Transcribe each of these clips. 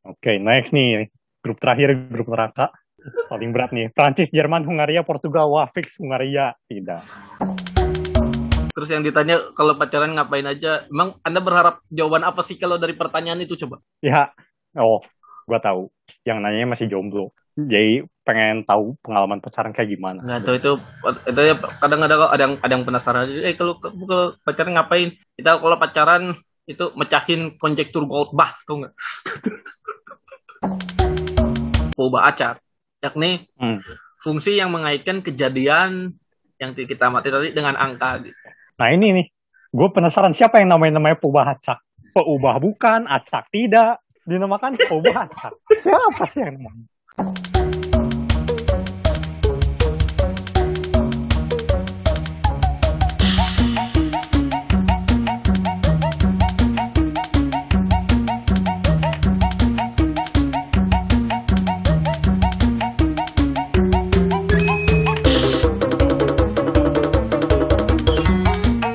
Oke, next nih. Grup terakhir, grup neraka. Paling berat nih. Prancis, Jerman, Hungaria, Portugal. Wah, fix Hungaria. Tidak. Terus yang ditanya kalau pacaran ngapain aja? Emang Anda berharap jawaban apa sih kalau dari pertanyaan itu coba? Ya, oh, gua tahu. Yang nanya masih jomblo. Jadi pengen tahu pengalaman pacaran kayak gimana. Nggak tahu itu itu ya kadang ada ada yang ada yang penasaran. Eh kalau, kalau pacaran ngapain? Kita kalau pacaran itu mecahin konjektur Goldbach tuh nggak? Poba acar, yakni Hmm. fungsi yang mengaitkan kejadian yang kita amati tadi dengan angka. Gitu. Nah ini nih, gue penasaran siapa yang namanya namanya Pubah Acak? Peubah bukan, Acak tidak. Dinamakan Pubah Acak. Siapa sih yang namanya?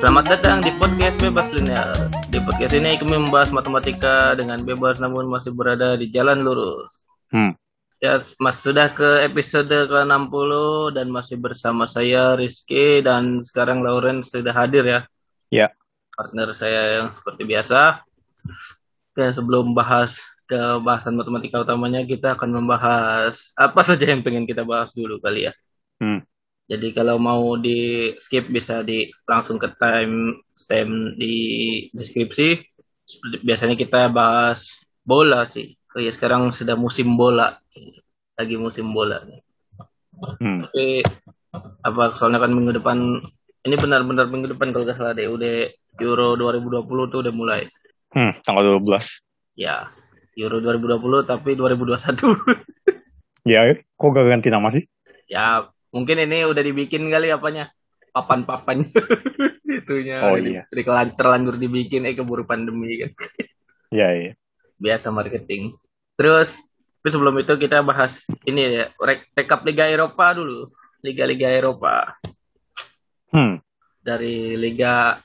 Selamat datang di podcast Bebas Linear. Di podcast ini kami membahas matematika dengan bebas namun masih berada di jalan lurus. Hmm. Ya, mas sudah ke episode ke-60 dan masih bersama saya Rizky dan sekarang Lawrence sudah hadir ya. Ya. Partner saya yang seperti biasa. Ya, sebelum bahas ke bahasan matematika utamanya kita akan membahas apa saja yang pengen kita bahas dulu kali ya. Hmm. Jadi kalau mau di skip bisa di langsung ke time stamp di deskripsi. Biasanya kita bahas bola sih. Oh iya sekarang sudah musim bola. Lagi musim bola. Hmm. Tapi apa soalnya kan minggu depan ini benar-benar minggu depan kalau nggak salah deh udah Euro 2020 tuh udah mulai. Hmm, tanggal 12. Ya, Euro 2020 tapi 2021. Ya, kok gak ganti nama sih? ya, mungkin ini udah dibikin kali apanya? Papan-papan itunya. Oh, iya. di- terlanjur dibikin eh keburu pandemi kan. Iya, iya. Biasa marketing. Terus tapi sebelum itu kita bahas ini ya, re- rekap Liga Eropa dulu. Liga-liga Eropa. Hmm. dari liga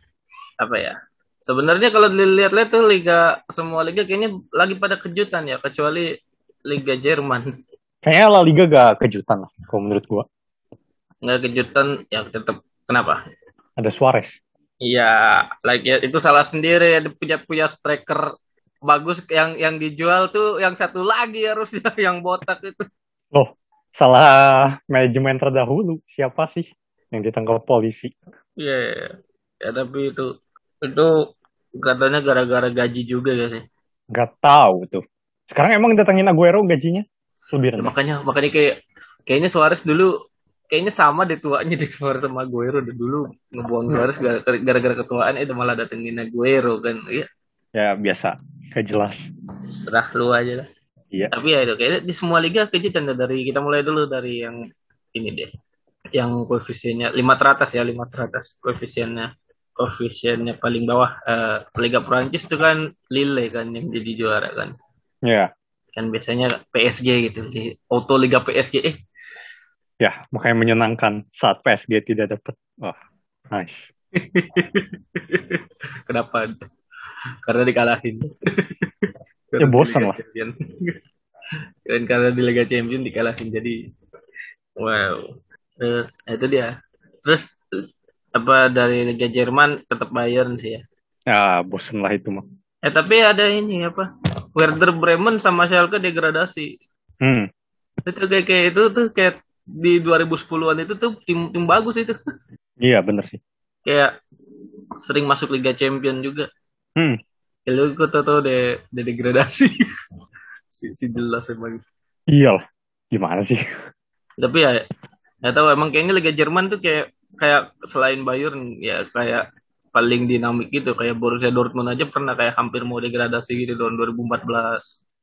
apa ya? Sebenarnya kalau dilihat-lihat tuh liga semua liga kayaknya lagi pada kejutan ya, kecuali liga Jerman. Kayaknya La Liga gak kejutan lah, kalau menurut gua. Nggak kejutan ya tetap kenapa? Ada Suarez. Iya, like ya, itu salah sendiri ya punya punya striker bagus yang yang dijual tuh yang satu lagi harusnya yang botak itu. Loh, salah manajemen terdahulu. Siapa sih yang ditangkap polisi? Iya, ya tapi itu itu katanya gara-gara gaji juga ya sih. Gak tahu tuh. Sekarang emang datangin Aguero gajinya lebih Ya, makanya makanya kayak kayaknya Suarez dulu kayaknya sama deh tuanya di Suarez sama Aguero deh dulu. Ngebuang Suarez gara- gara-gara ketuaan itu malah datengin Aguero kan. Ya Ya biasa, gak jelas. serah lu aja lah. Iya. tapi ya itu kayaknya di semua liga kejutan dari kita mulai dulu dari yang ini deh. Yang koefisiennya lima teratas ya lima teratas koefisiennya. Koefisiennya paling bawah eh, Liga Prancis itu kan Lille kan yang jadi juara kan. Ya, kan biasanya PSG gitu. Di auto Liga PSG eh ya makanya menyenangkan saat PSG tidak dapat. Wah, nice. Kenapa? Karena dikalahin. Ya, bosan lah. Champion. Dan karena di Liga Champion dikalahin jadi wow. Terus nah itu dia. Terus apa dari Liga Jerman tetap Bayern sih ya. Ya, bosen lah itu mah. Eh tapi ada ini apa? Werder Bremen sama Schalke degradasi. Hmm, Itu kayak, kayak itu tuh kayak di 2010-an itu tuh tim tim bagus itu. iya bener sih. Kayak sering masuk Liga Champion juga. Hmm, Ya lu kok tau tau de, de degradasi. si, si jelas emang. iyalah. Gimana sih? Tapi ya nggak tahu emang kayaknya Liga Jerman tuh kayak kayak selain Bayern ya kayak paling dinamik gitu kayak Borussia Dortmund aja pernah kayak hampir mau degradasi gitu tahun 2014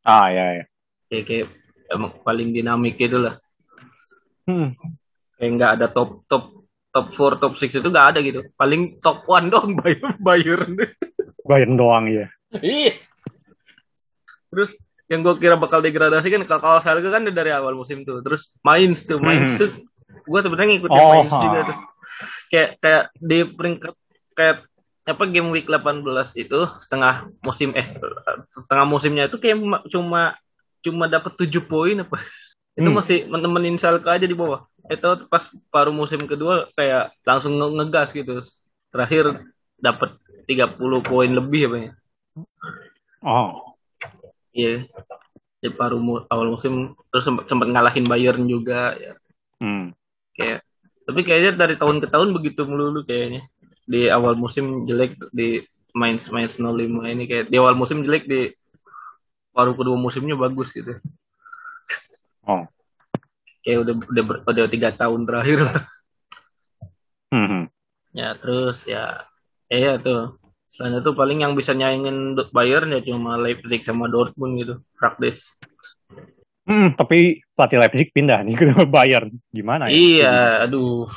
Ah, ya, ya. kayak kayak emang paling dinamik gitu lah Hmm, kayak nggak ada top top top 4 top 6 itu nggak ada gitu paling top 1 dong Bayern Bayern Bayern doang ya. Iya. Terus yang gue kira bakal degradasi kan kalau Schalke kan dari awal musim tuh. Terus Mainz tuh, Mainz Hmm. tuh gue sebenarnya ngikutin Oh, Mainz ha. juga tuh. Kayak kayak di peringkat kayak apa game week 18 itu setengah musim eh setengah musimnya itu kayak ma- cuma cuma dapat 7 poin apa itu Hmm. masih menemenin Schalke aja di bawah. Itu pas paruh musim kedua kayak langsung nge- ngegas gitu. Terakhir dapat 30 poin lebih apa ya. Oh. iya. Di paruh mu- awal musim terus sempat sempat ngalahin Bayern juga ya. Hmm. kayak tapi kayaknya dari tahun ke tahun begitu melulu kayaknya. Di awal musim jelek di main main 05 ini kayak di awal musim jelek di paruh kedua musimnya bagus gitu Oh. kayak udah udah ber- udah tiga tahun terakhir lah Hmm. ya terus ya eh ya tuh selain itu paling yang bisa nyaingin Bayern ya cuma Leipzig sama Dortmund gitu praktis Hmm, tapi pelatih Leipzig pindah nih ke Bayern. Gimana ya? iya aduh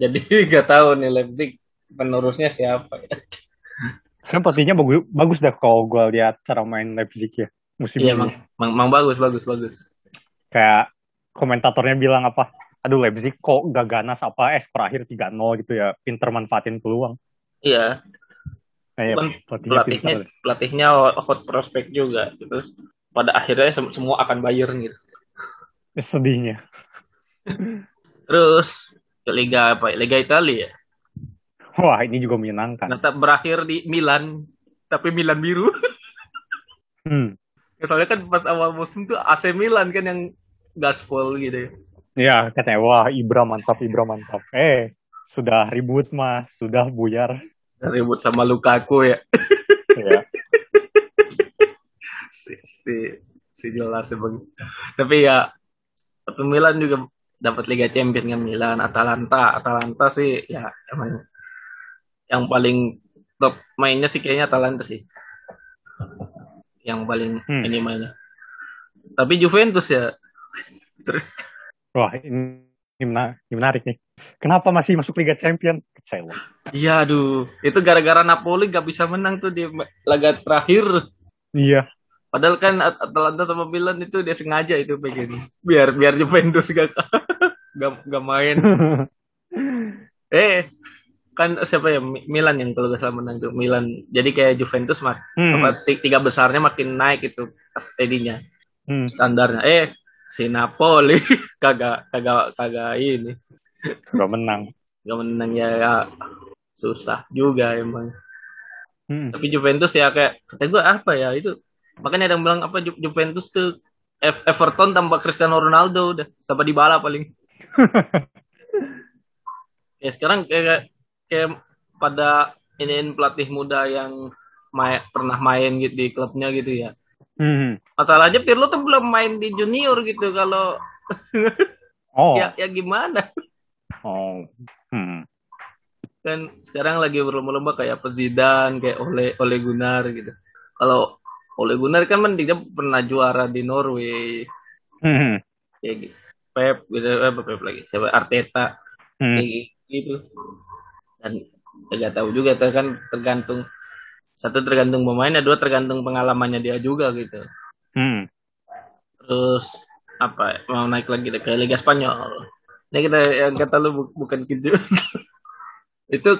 jadi nggak tahu nih Leipzig penerusnya siapa ya Sebenarnya pelatihnya bagus, bagus dah kalau gue lihat cara main Leipzig ya. Musim iya ini. emang, emang bagus bagus bagus Kayak komentatornya bilang apa, aduh Leipzig kok gak ganas apa, eh skor akhir 3-0 gitu ya. Pinter manfaatin peluang. iya Nah, ya, pelatihnya pelatihnya hot prospect juga terus pada akhirnya sem- semua akan Bayern gitu Eh, Sedihnya. terus ke Liga apa? Liga Italia ya Wah, ini juga menyenangkan. Ternyata berakhir di Milan tapi Milan biru Hmm. Ya, soalnya kan pas awal musim tuh AC Milan kan yang gaspol gitu ya. Ya, katanya, wah Ibra mantap, Ibra mantap. Eh, sudah ribut mas, sudah buyar. Ribut sama Lukaku ya. ya. Si, si, si jelas emang. Tapi ya, Milan juga dapat Liga Champions kan Milan, Atalanta. Atalanta sih ya emang yang paling top mainnya sih kayaknya Atalanta sih. Yang paling Hmm. ini mainnya. Tapi Juventus ya. Wah, ini, ini, mena- ini menarik nih. Kenapa masih masuk Liga Champion? Kecewa. Iya aduh, itu gara-gara Napoli gak bisa menang tuh di laga terakhir. Iya. Padahal kan At- Atalanta sama Milan itu dia sengaja itu begini. Biar biar Juventus gak gak, gak main. Eh, kan siapa ya Mi- Milan yang kalau gak salah menang tuh Milan. Jadi kayak Juventus mak Hmm. apa, tiga besarnya makin naik itu Hmm. standarnya. Eh, si Napoli kagak kagak kagak ini. Gak menang. Gak menang ya, ya susah juga emang. Hmm. Tapi Juventus ya kayak kata gue apa ya itu makanya ada yang bilang apa Ju- Juventus tuh Ev- Everton tanpa Cristiano Ronaldo udah sama Dybala paling. ya sekarang kayak kayak pada iniin pelatih muda yang main, pernah main gitu di klubnya gitu ya. Hmm. Masalahnya Pirlo tuh belum main di junior gitu kalau Oh. ya ya gimana Oh. Hmm. kan sekarang lagi berlomba-lomba kayak Zidane kayak Ole Ole Gunnar gitu. Kalau Ole Gunnar kan men dia pernah juara di Norway Hmm. ya gitu. Pep gitu eh, Pep lagi siapa Arteta Hmm. kayak gitu dan nggak tahu juga kan tergantung satu tergantung pemainnya dua tergantung pengalamannya dia juga gitu Hmm. terus apa mau naik lagi ke Liga Spanyol ini kita yang kata lu bu- bukan kejutan itu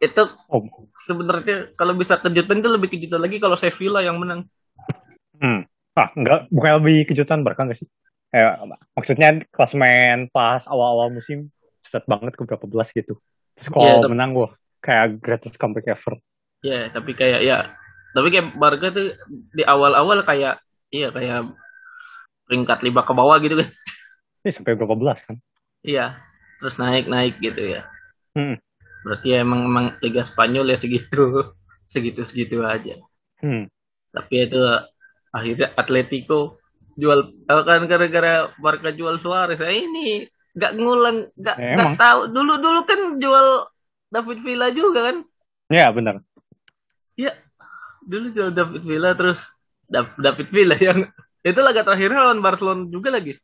itu Oh. sebenarnya kalau bisa kejutan itu lebih kejutan lagi kalau Sevilla yang menang Hmm. Ah, enggak, bukan lebih kejutan Barca enggak sih? Eh, maksudnya klasmen pas awal-awal musim set banget ke berapa belas gitu. Terus kalau Iya, tapi- menang wah kayak greatest comeback ever. Ya tapi kayak ya tapi kayak Barca tuh di awal-awal kayak iya kayak peringkat lima ke bawah gitu kan Ini sampai berapa belas kan? Iya, terus naik-naik gitu ya. Hmm. Berarti ya emang emang Liga Spanyol ya segitu, segitu-segitu aja. Hmm. Tapi itu akhirnya Atletico jual eh, kan gara-gara Barca jual Suarez. Eh, ini nggak ngulang, nggak nggak tahu. Dulu dulu kan jual David Villa juga kan? Ya, benar. Iya, dulu jual David Villa terus Dav- David Villa yang itu laga terakhirnya lawan Barcelona juga lagi.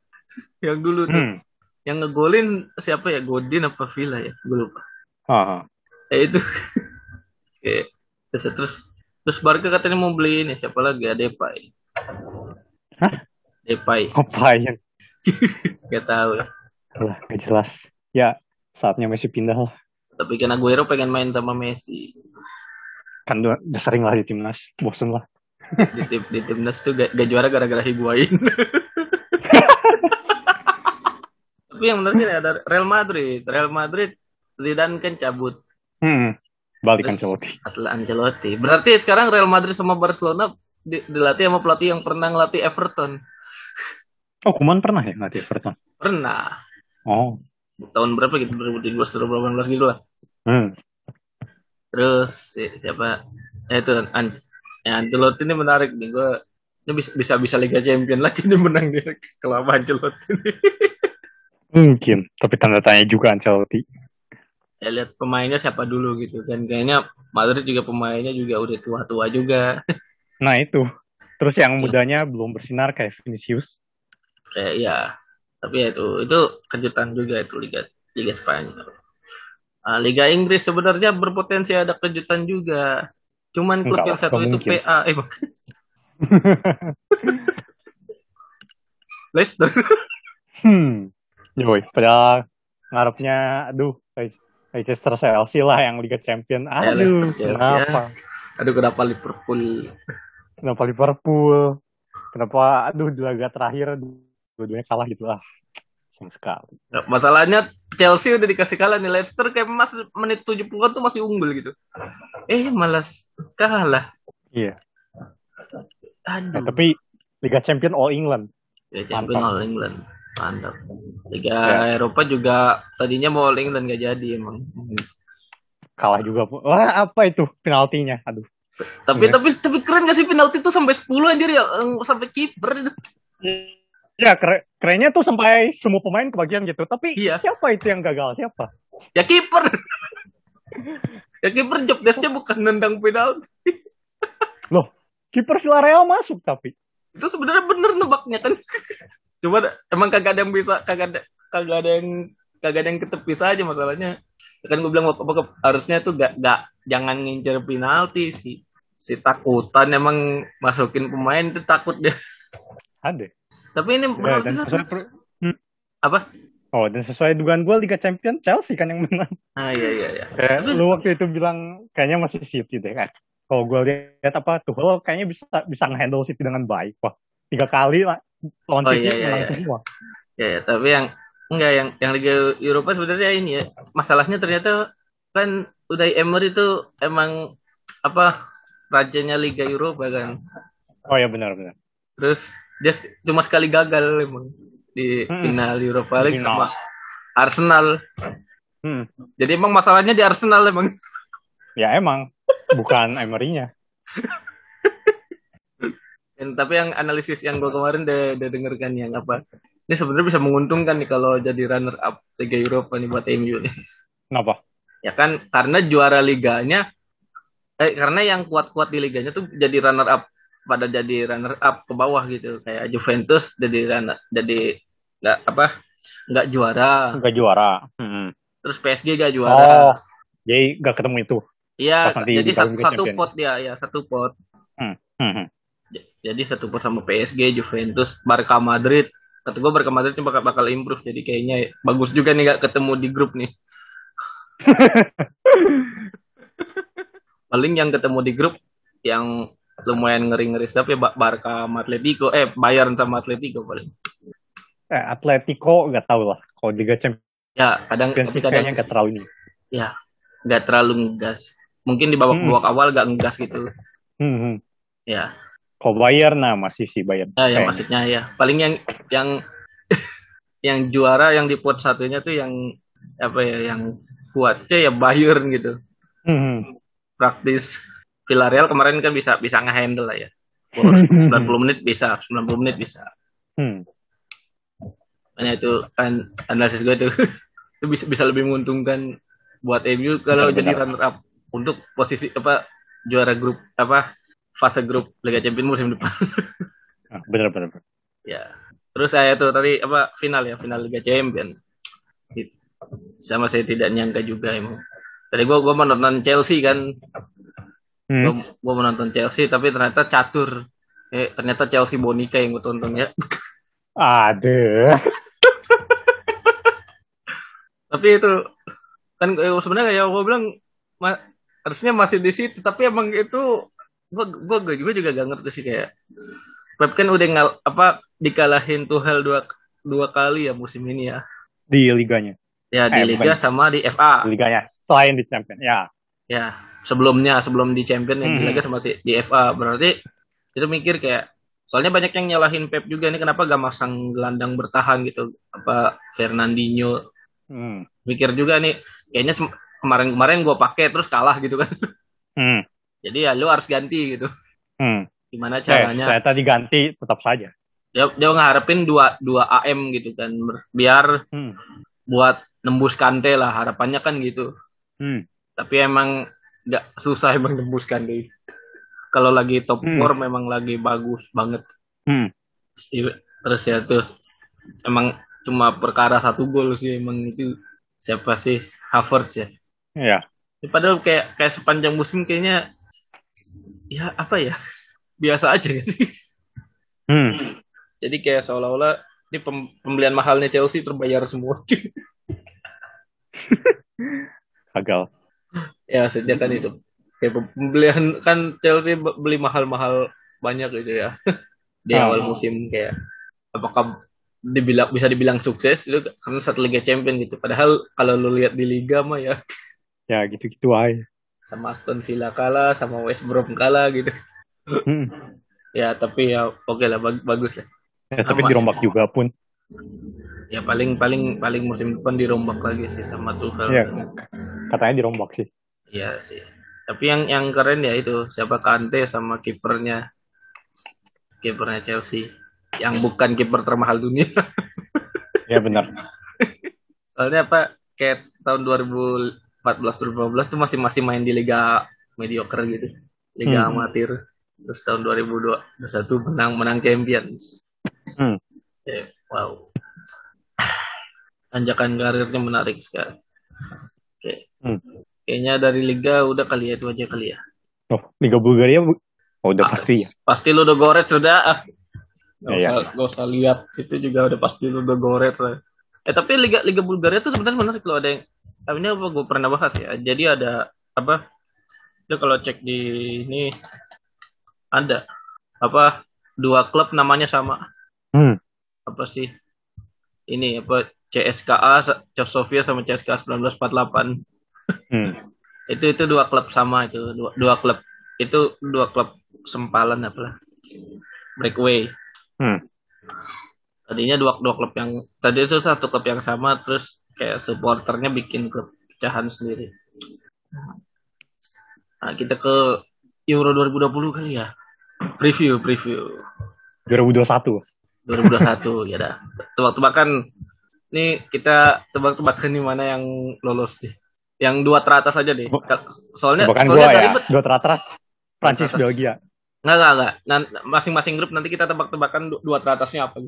Yang dulu tuh, Hmm. yang ngegolin siapa ya? Godin apa Villa ya? Gue lupa. Ah. ya itu Oke. terus terus terus Barca katanya mau beli ini siapa lagi ada Depay Hah? Depay Apa yang? gak tahu ya Lah, gak jelas. Ya, saatnya Messi pindah lah. tapi kan Aguero pengen main sama Messi Kan udah, udah sering lah di timnas. Bosen lah. di tim di timnas tuh gak, gak juara gara-gara Higuain. Tapi yang menarik ini ada Real Madrid. Real Madrid Zidane kan cabut. Hmm. Balik Terus Ancelotti. Atlet Ancelotti. Berarti sekarang Real Madrid sama Barcelona di- dilatih sama pelatih yang pernah ngelatih Everton. Oh, Kuman pernah ya ngelatih Everton? Pernah. Oh. Tahun berapa gitu? 2017, 2018 gitu lah. Hmm. Terus si- siapa? Eh itu An ya, Ancelotti ini menarik nih. Gue ini bisa bisa bisa Liga Champion lagi nih menang dia kelama Ancelotti ini. Mungkin. Tapi tanda tanya juga Ancelotti. ya lihat pemainnya siapa dulu gitu kan. Kayaknya Madrid juga pemainnya juga udah tua-tua juga. Nah itu. Terus yang mudanya belum bersinar kayak Vinicius. Kayak ya. Tapi ya itu itu kejutan juga itu Liga Liga Spanyol. Ah, Liga Inggris sebenarnya berpotensi ada kejutan juga. Cuman klub Enggak yang satu itu mungkin. PA, eh Leicester. hmm. Yoi, padahal ngarepnya, aduh, Leicester Chelsea lah yang Liga Champion. Ya, Aduh, Chelsea, kenapa? Aduh kenapa Liverpool? Kenapa Liverpool? Kenapa, aduh, di laga terakhir dua-duanya kalah gitu lah. Sayang sekali. Nah, Masalahnya Chelsea udah dikasih kalah nih Leicester kayak mas menit 70-an tuh masih unggul gitu. Eh malas kalah. Iya. Aduh. Nah, tapi Liga Champion All England. Ya champion Mantap. All England. Mantap. Liga Ya. Eropa juga tadinya mau All England gak jadi emang. Kalah juga. Wah, apa itu penaltinya? Aduh. Tapi Iya. tapi tapi keren gak sih penalti tuh sampai 10 anjir ya Yang sampai kiper itu. Ya, keren, kerennya tuh sampai semua pemain kebagian gitu. Tapi Iya. siapa itu yang gagal? Siapa? Ya kiper. ya kiper job desk-nya bukan nendang penalti. Loh, kiper Villarreal masuk tapi. Itu sebenarnya bener nebaknya kan. Cuma emang kagak ada yang bisa kagak ada kagak ada yang kagak ada yang ketepis aja masalahnya. Kan gue bilang apa, harusnya tuh gak, gak jangan ngincer penalti sih. Si takutan emang masukin pemain itu takut dia. Ada. Tapi ini Ya, dan sesuai per- apa? Oh, dan sesuai dugaan gue Liga Champion Chelsea kan yang menang. Ah iya iya iya. Kayak Terus- lu waktu itu bilang kayaknya masih City deh kan. Kalau gue lihat apa tuh, lo kayaknya bisa bisa ngehandle City dengan baik. Wah, tiga kali lah lawan Oh, City iya, iya, menang iya. semua. Ya, ya, tapi yang enggak yang yang Liga Eropa sebenarnya ini ya. Masalahnya ternyata kan Unai Emery itu emang apa rajanya Liga Eropa kan. Oh ya benar benar. Terus dia cuma sekali gagal emang di Mm-mm. final Europa League Final. sama Arsenal. Hmm. Jadi emang masalahnya di Arsenal emang. Ya emang bukan Emery-nya. Dan, tapi yang analisis yang gue kemarin udah, udah denger kan yang apa? Ini sebenarnya bisa menguntungkan nih kalau jadi runner up Liga Eropa nih buat MU nih. Kenapa? Ya kan karena juara liganya eh karena yang kuat-kuat di liganya tuh jadi runner up pada jadi runner up ke bawah gitu kayak Juventus jadi runner jadi nggak apa nggak juara Enggak juara. Hmm. terus PSG gak Oh, juara jadi gak ketemu itu. iya jadi di satu, satu pot dia ya satu pot Hmm. Hmm. J- jadi satu pot sama PSG Juventus Barca Madrid kata gue Barca Madrid bakal bakal improve jadi kayaknya bagus juga nih gak ketemu di grup nih paling yang ketemu di grup yang lumayan ngeri-ngeri tapi ya Ba- Barca sama Atletico eh Bayern sama Atletico paling Eh, Atletico gak tahu lah. Kalau Liga Champions ya kadang tapi kadang kayaknya gak terlalu ini. ya nggak terlalu ngegas mungkin di babak-babak awal gak ngegas gitu Hmm. hmm. ya Kalau Bayern, nah masih sih Bayern. ya, ya maksudnya ya paling yang yang yang juara yang di pot satunya tuh yang apa ya yang kuatnya ya Bayern gitu Hmm. hmm. praktis Villarreal kemarin kan bisa bisa ngehandle lah ya Oh, 90 menit bisa 90 menit bisa Hmm. Makanya itu kan analisis gue tuh itu bisa bisa lebih menguntungkan buat MU kalau Benar, jadi benar. runner up untuk posisi apa juara grup apa fase grup Liga Champions musim depan Ah, bener bener. bener. ya terus saya tuh tadi apa final ya final Liga Champions sama saya tidak nyangka juga emang tadi gua gua menonton Chelsea kan Hmm. gua, gua menonton Chelsea tapi ternyata catur. Eh ternyata Chelsea Bonica yang gue tonton ya. Ada. tapi itu kan eh, sebenarnya ya gue bilang ma- harusnya masih di situ tapi emang itu gue gue gue juga gak ngerti sih kayak Pep kan udah ngal apa dikalahin Tuchel dua dua kali ya musim ini ya. Di liganya? Ya di Eh, liga bukan. sama di FA di liganya selain di champion ya. Ya sebelumnya sebelum di champion ya di Hmm. liga sama si- di FA berarti itu mikir kayak soalnya banyak yang nyalahin Pep juga nih kenapa gak masang gelandang bertahan gitu apa Fernandinho hmm. mikir juga nih kayaknya kemarin-kemarin gue pakai terus kalah gitu kan Hmm. jadi ya lu harus ganti gitu Hmm. gimana Eh, caranya ternyata diganti tetap saja dia dia ngarepin dua dua AM gitu kan biar hmm. buat nembus Kante lah harapannya kan gitu Hmm. tapi emang nggak susah emang nembus Kante kalau lagi top Hmm. form memang lagi bagus banget Hmm. Pasti- terus ya terus emang cuma perkara satu gol sih emang itu siapa sih Havertz ya ya Ya, padahal kayak kayak sepanjang musim kayaknya ya apa ya biasa aja gitu. hmm. jadi kayak seolah-olah ini pem- pembelian mahalnya Chelsea terbayar semua gagal ya sejak kan itu kayak pembelian kan Chelsea be- beli mahal-mahal banyak gitu ya. Di Ah. awal musim kayak apakah dibilang bisa dibilang sukses itu karena satu Liga Champion gitu. Padahal kalau lu lihat di liga mah ya. Ya gitu-gitu aja. Sama Aston Villa kalah sama West Brom kalah gitu. Hmm. ya tapi ya oke lah bag- bagus lah. Ya, tapi Sama. dirombak juga pun. Ya paling paling paling musim depan dirombak lagi sih sama Tuchel. Ya katanya dirombak sih. Iya sih. Tapi yang yang keren ya itu siapa Kante sama kipernya. Kipernya Chelsea yang bukan kiper termahal dunia. Ya benar. Soalnya apa kayak tahun 2014 2015 tuh masih masih main di liga mediocre gitu. Liga Hmm. amatir. Terus tahun 2021 menang menang Champions. Hmm. Ya, wow. Tanjakan karirnya menarik sekali oke Hmm. kayaknya dari liga udah kali ya itu aja kali ya oh Liga Bulgaria bu- oh, udah Ah, pasti ya pasti lu udah goret sudah ah. Gak Iya. usah, gak usah lihat itu juga udah pasti lu udah goret lah. Eh tapi liga liga Bulgaria tuh sebenarnya menarik loh ada yang tapi ini apa gue pernah bahas ya. Jadi ada apa? Lu kalau cek di ini ada apa dua klub namanya sama. hmm. Apa sih? Ini apa CSKA Sofia sama CSKA 1948. Hmm. Itu itu dua klub sama itu dua, dua klub itu dua klub sempalan apa breakaway. Hmm. tadinya dua dua klub yang tadi itu satu klub yang sama terus kayak supporternya bikin klub pecahan sendiri nah kita ke Euro 2020 kali ya preview preview 2021 2021 ya dah tebak-tebakan nih kita tebak-tebakan di mana yang lolos nih yang dua teratas aja deh soalnya bukan soalnya gua ya ribet. dua teratas Prancis Teratas. Belgia nggak nggak nggak Nan- masing-masing grup nanti kita tebak-tebakan du- dua teratasnya apa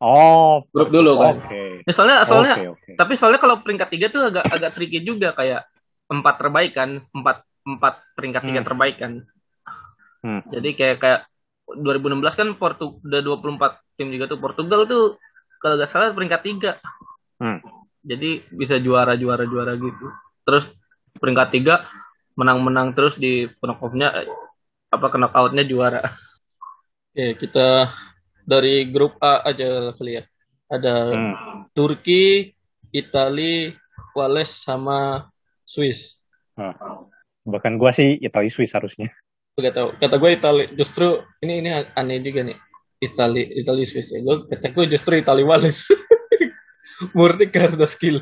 oh Grup dulu, kan? oke Ya, soalnya soalnya oke oke Tapi soalnya kalau peringkat tiga tuh agak agak tricky juga kayak empat terbaik kan, empat empat peringkat tiga Hmm. terbaik kan. Hmm. Jadi kayak kayak 2016 kan Portu udah 24 tim juga tuh Portugal tuh kalau nggak salah peringkat tiga. Hmm. Jadi bisa juara juara juara gitu. Terus peringkat tiga menang-menang terus di knockoff-nya eh, apa knockout-nya juara. Oke, kita dari grup A aja kali ya. Ada Hmm. Turki, Itali, Wales sama Swiss. Nah, bahkan gua sih Italia Swiss harusnya Gak tau. Kata gue Itali justru ini ini aneh juga nih. Itali Itali Swiss ya. Gue kata gue justru Itali Wales. Murni karena skill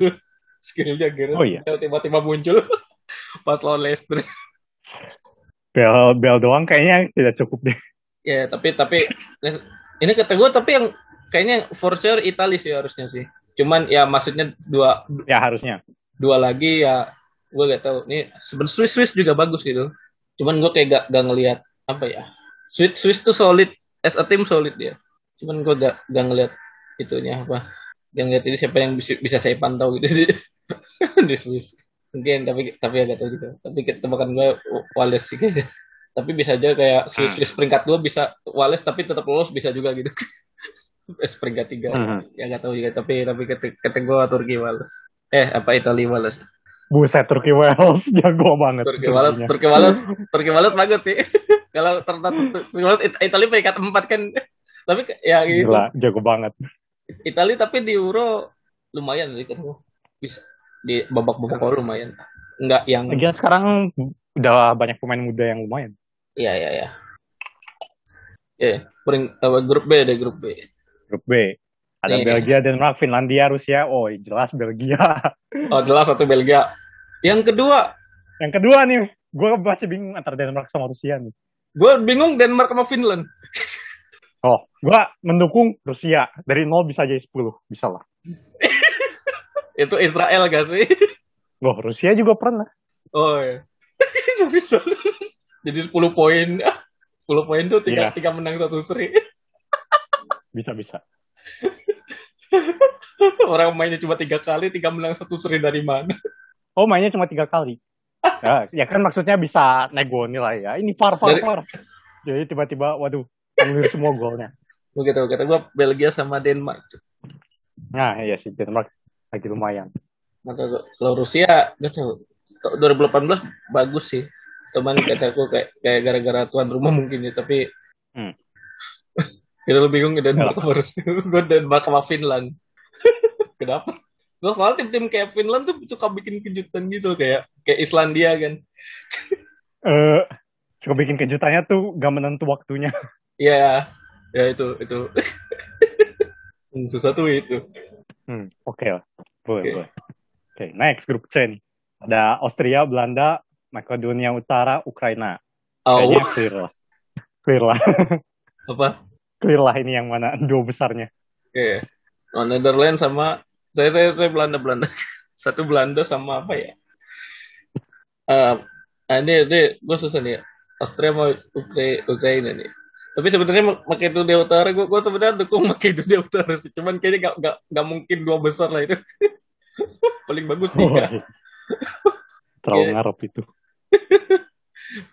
skillnya gitu. Oh iya. Tiba-tiba muncul pas lawan Leicester. Bel Bel doang kayaknya tidak cukup deh Ya tapi tapi ini kata gue tapi yang kayaknya for sure Itali sih harusnya sih. Cuman ya maksudnya dua ya harusnya dua lagi ya gue gak tahu nih sebenarnya Swiss Swiss juga bagus gitu cuman gue kayak gak, gak ngelihat apa ya Swiss Swiss tuh solid as a team solid dia. Cuman gue gak, gak ngelihat itunya apa gak ngelihat ini siapa yang bisa, bisa saya pantau gitu di, di Swiss mungkin tapi tapi agak tahu juga. Tapi tebakan gue Wales sih kayaknya. Tapi bisa aja kayak Swiss, Hmm. Swiss peringkat dua bisa Wales tapi tetap lolos bisa juga gitu. Es peringkat tiga. Hmm. ya gak tahu juga tapi tapi kata, kata gue Turki Wales eh apa Italia Wales Buset Turki Wales jago banget. Turki Wales, Turki Wales, Turki Wales bagus sih. Kalau ternyata Turki Wales Italia peringkat empat kan. Tapi ya gitu. Gila, jago banget. Italia tapi di Euro lumayan sih kan. Bisa di babak-babak lumayan. Enggak yang Lagian sekarang udah banyak pemain muda yang lumayan. Iya, iya, iya. Ya, yeah, uh, grup B deh, grup B. Grup B. Ada Nih. Belgia, Denmark, Finlandia, Rusia. Oh, jelas Belgia. Oh, jelas satu Belgia. Yang kedua. Yang kedua nih, gue masih bingung antara Denmark sama Rusia nih. Gue bingung Denmark sama Finland. Oh, gue mendukung Rusia. Dari 0 bisa jadi 10. Bisa lah. Itu Israel gak sih? Loh, Rusia juga pernah. Oh, iya. jadi 10 poin. 10 poin tuh tiga, yeah. tiga menang satu seri. bisa, bisa. Orang mainnya cuma tiga kali, tiga menang satu seri dari mana? Oh, mainnya cuma tiga kali. ya, ya kan maksudnya bisa nego nilai ya. Ini far far dari... far. Jadi tiba-tiba, waduh, anulir semua golnya. Begitu, kata gue Belgia sama Denmark. Nah, iya sih Denmark lagi lumayan. Maka kalau Rusia, gak tahu. 2018 bagus sih. Teman kataku kayak kayak gara-gara tuan rumah mungkin ya, tapi hmm. Kita lebih bingung Denmark Rusia. gue Denmark sama Finland. Kenapa? So, soal tim-tim kayak Finland tuh suka bikin kejutan gitu kayak kayak Islandia kan. Eh, uh, suka bikin kejutannya tuh gak menentu waktunya. Iya, yeah, ya itu itu. Susah tuh itu. Hmm, oke okay lah. Boleh, okay. boleh. Oke, okay, next grup C nih. Ada Austria, Belanda, Makedonia Utara, Ukraina. Oh. Kayaknya clear lah. Clear lah. Apa? Clear lah ini yang mana dua besarnya. Oke. Okay. Oh, Netherlands sama saya saya saya Belanda Belanda. Satu Belanda sama apa ya? Uh, ini ini gue susah nih. Austria mau Ukra Ukraina nih. Tapi sebenarnya Makedonia Utara gue gue sebenarnya dukung Makedonia Utara sih. Cuman kayaknya gak, gak, gak mungkin dua besar lah itu. Paling bagus tiga. Oh, terlalu yeah. ngarep itu.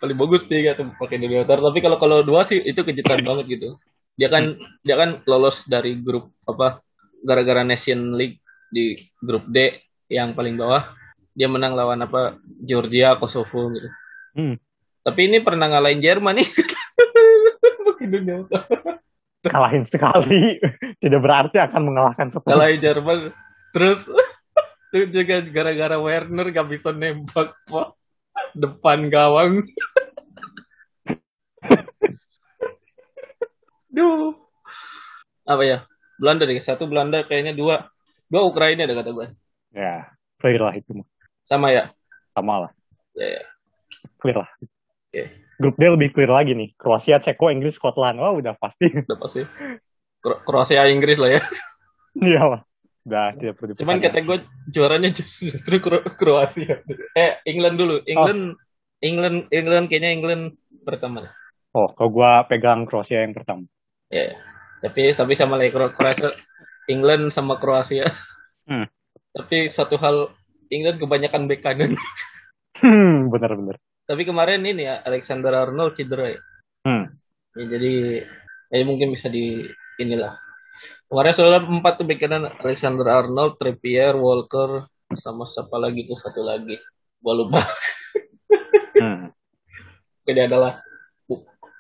Paling bagus tiga tuh Makedonia Utara. Tapi kalau kalau dua sih itu kejutan banget gitu dia kan dia kan lolos dari grup apa gara-gara Nation League di grup D yang paling bawah. Dia menang lawan apa Georgia Kosovo gitu. Hmm. tapi ini pernah ngalahin Jerman nih kalahin sekali. Tidak berarti akan mengalahkan satu kalahin Jerman. Terus itu juga gara-gara Werner gak bisa nembak pak. Depan gawang Duh. Apa ya? Belanda deh. Satu Belanda kayaknya dua Gue Ukraina ada kata gue. Ya, clear lah itu mah. Sama ya? Sama lah. Ya, ya. Clear lah. Oke. Okay. Grup D lebih clear lagi nih. Kroasia, Ceko, Inggris, Scotland. Wah, udah pasti. Udah pasti. Kro Kroasia, Inggris lah ya. Iya lah. Udah, tidak perlu Cuman kata gue juaranya justru Kro Kroasia. Eh, England dulu. England, oh. England, England kayaknya England pertama. Oh, kalau gue pegang Kroasia yang pertama. Ya, yeah. tapi tapi sama lagi Kroasia England sama Kroasia. Hmm. Tapi satu hal England kebanyakan bek kanan. Hmm, benar-benar. Tapi kemarin ini ya Alexander Arnold cedera ya. Hmm. ya jadi ya mungkin bisa di inilah. Kemarin soalnya empat tuh bek kanan Alexander Arnold, Trippier, Walker, sama siapa lagi tuh satu lagi. Gua lupa. hmm. Jadi adalah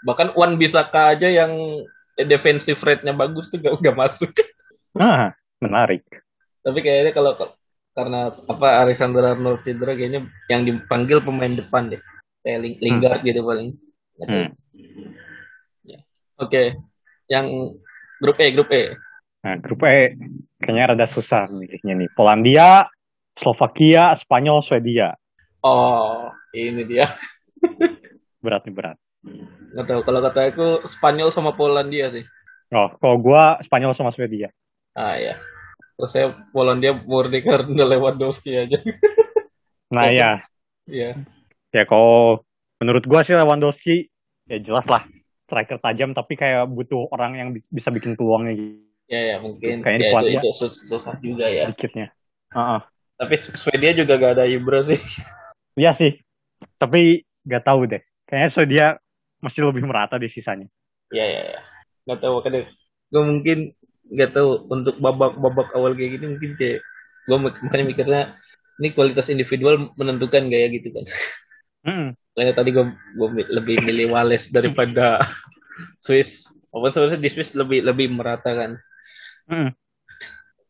bahkan Wan Bisaka aja yang defensive rate-nya bagus tuh gak, gak masuk. Ah, menarik. Tapi kayaknya kalau karena apa Alexander Arnold cedera kayaknya yang dipanggil pemain depan deh. Kayak Ling Lingard hmm. gitu paling. Hmm. Ya. Oke. Okay. Yang grup E, grup E. Nah, grup E kayaknya rada susah milihnya nih. Polandia, Slovakia, Spanyol, Swedia. Oh, ini dia. berat nih berat. Gak tahu kalau kata aku Spanyol sama Polandia sih. Oh, kalau gua Spanyol sama Swedia. Ah ya. Terus saya Polandia murni karena Lewandowski aja. nah ya. Iya. Ya kalau menurut gua sih Lewandowski ya jelas lah striker tajam tapi kayak butuh orang yang bisa bikin peluangnya gitu. Ya ya mungkin. Kayaknya ya, itu, itu susah juga ya. Dikitnya. Uh -uh. Tapi Swedia juga gak ada Ibra sih. Iya sih. Tapi gak tahu deh. Kayaknya Swedia masih lebih merata di sisanya. Iya iya iya. Gak tahu kan gue mungkin nggak tahu untuk babak-babak awal kayak gini mungkin kayak gue makanya mikirnya ini kualitas individual menentukan gaya gitu kan. Hmm. Kayak tadi gue gue lebih milih Wales daripada Swiss. Walaupun sebenarnya di Swiss lebih lebih merata kan. Hmm.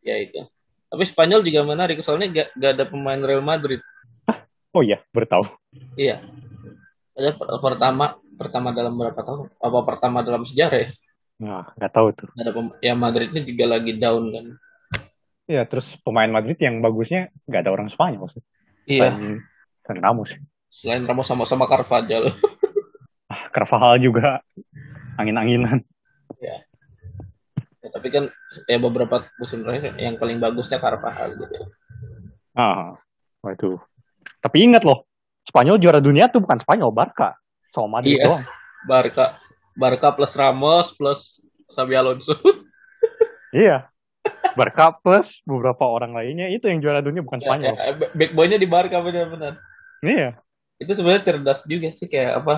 Ya itu. Tapi Spanyol juga menarik soalnya gak, gak ada pemain Real Madrid. Oh iya, bertahu. Iya. Ada pertama pertama dalam berapa tahun? Apa pertama dalam sejarah ya? Nah, nggak tahu tuh. Ada ya Madrid ini juga lagi down kan. Iya, terus pemain Madrid yang bagusnya nggak ada orang Spanyol sih. Iya. Selain Ramos. Selain Ramos sama-sama Carvajal. ah, Carvajal juga angin-anginan. Ya. ya. Tapi kan ya beberapa musim terakhir yang paling bagusnya Carvajal gitu. Ah, waduh. Tapi ingat loh, Spanyol juara dunia tuh bukan Spanyol, Barca. Sama Madrid iya. doang. Barca. Barca plus Ramos plus Xabi Alonso. iya. Barca plus beberapa orang lainnya itu yang juara dunia bukan ya, Spanyol. Ya, backbone-nya di Barca benar-benar. Iya. Itu sebenarnya cerdas juga sih kayak apa?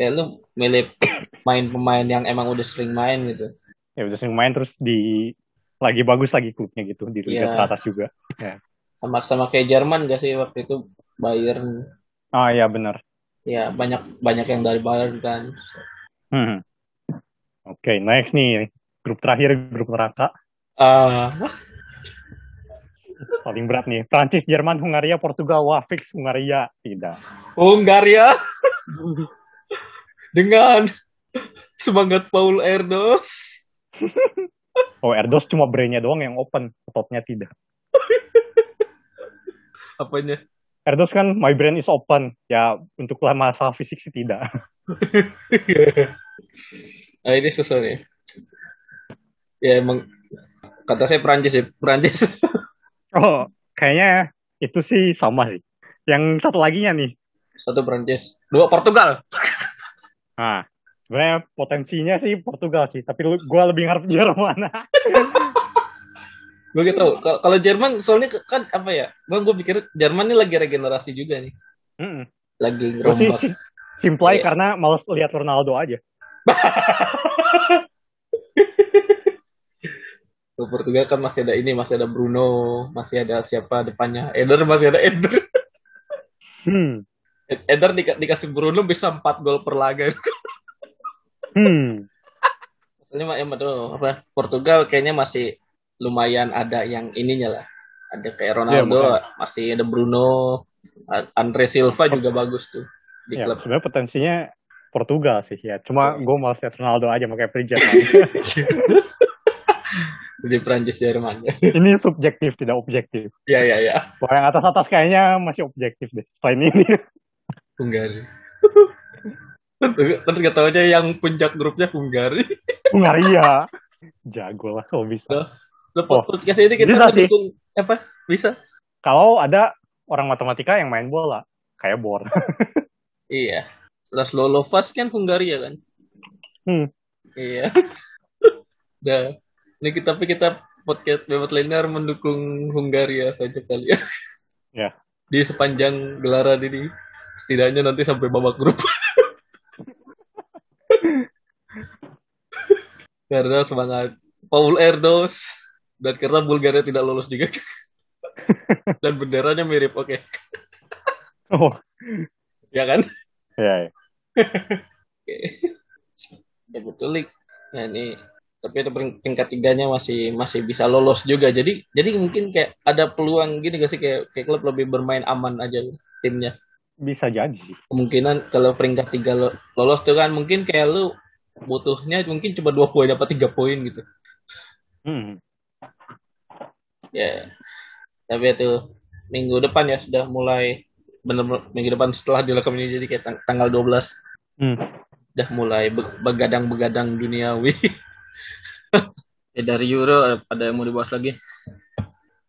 Kayak lu milih main pemain yang emang udah sering main gitu. Ya udah sering main terus di lagi bagus lagi klubnya gitu di liga ya. teratas juga. Ya. Sama sama kayak Jerman gak sih waktu itu Bayern. Ah iya benar. Ya banyak banyak yang dari Bayern kan. Hmm. Oke, okay, next nih grup terakhir grup neraka. Uh. Paling berat nih, Prancis, Jerman, Hungaria, Portugal, wah fix Hungaria tidak. Hungaria dengan semangat Paul Erdos. oh Erdos cuma brainnya doang yang open, topnya tidak. Apanya? Erdos kan my brain is open. Ya untuk masalah fisik sih tidak. nah ini susah nih. Ya emang kata saya Prancis ya, Prancis. oh, kayaknya itu sih sama sih. Yang satu lagi nih. Satu Prancis, dua Portugal. Nah, sebenarnya potensinya sih Portugal sih, tapi gue lebih ngarep Jerman. Gue gitu. Kalau Jerman soalnya kan apa ya? Gue gue pikir Jerman ini lagi regenerasi juga nih. Mm -mm. lagi ngerombak simplai yeah. karena males lihat Ronaldo aja. Portugal kan masih ada ini masih ada Bruno masih ada siapa depannya? Eder masih ada Eder. Hmm. Eder di, dikasih Bruno bisa 4 gol per laga. Hmm. Maksudnya ya, apa? Portugal kayaknya masih lumayan ada yang ininya lah. Ada kayak Ronaldo, ya, masih ada Bruno, Andre Silva juga bagus tuh di ya, klub. Sebenarnya potensinya Portugal sih ya. Cuma gue malas lihat Ronaldo aja makanya Prijat. di Prancis Jerman. ini subjektif tidak objektif. Iya iya iya. Kalau yang atas atas kayaknya masih objektif deh. Selain ini. Hungari. Terus gak tau aja yang puncak grupnya Hungari. Hungaria. Jago lah kalau bisa. Lo oh. podcast ini kita bisa mendukung sih. apa? Bisa. Kalau ada orang matematika yang main bola, kayak Bor. iya. Laszlo Lovas kan Hungaria kan? Hmm. Iya. Dah. Ini kita tapi kita podcast Bebot Liner mendukung Hungaria saja kali ya. Ya. Di sepanjang gelaran ini setidaknya nanti sampai babak grup. Karena semangat Paul Erdos dan karena Bulgaria tidak lolos juga. Dan benderanya mirip oke. Okay. oh. Ya kan? Ya, ya. oke. Ya betul nah ini. Tapi itu peringkat tiganya masih masih bisa lolos juga. Jadi jadi mungkin kayak ada peluang gini gak sih? Kayak kayak klub lebih bermain aman aja timnya. Bisa jadi kemungkinan kalau peringkat tiga lolos tuh kan mungkin kayak lu butuhnya mungkin cuma dua poin dapat tiga poin gitu. Hmm ya. Tapi itu minggu depan ya sudah mulai benar minggu depan setelah direkam ini jadi kayak tang tanggal 12 hmm. udah mulai be begadang-begadang duniawi. Ya dari Euro ada yang mau dibahas lagi?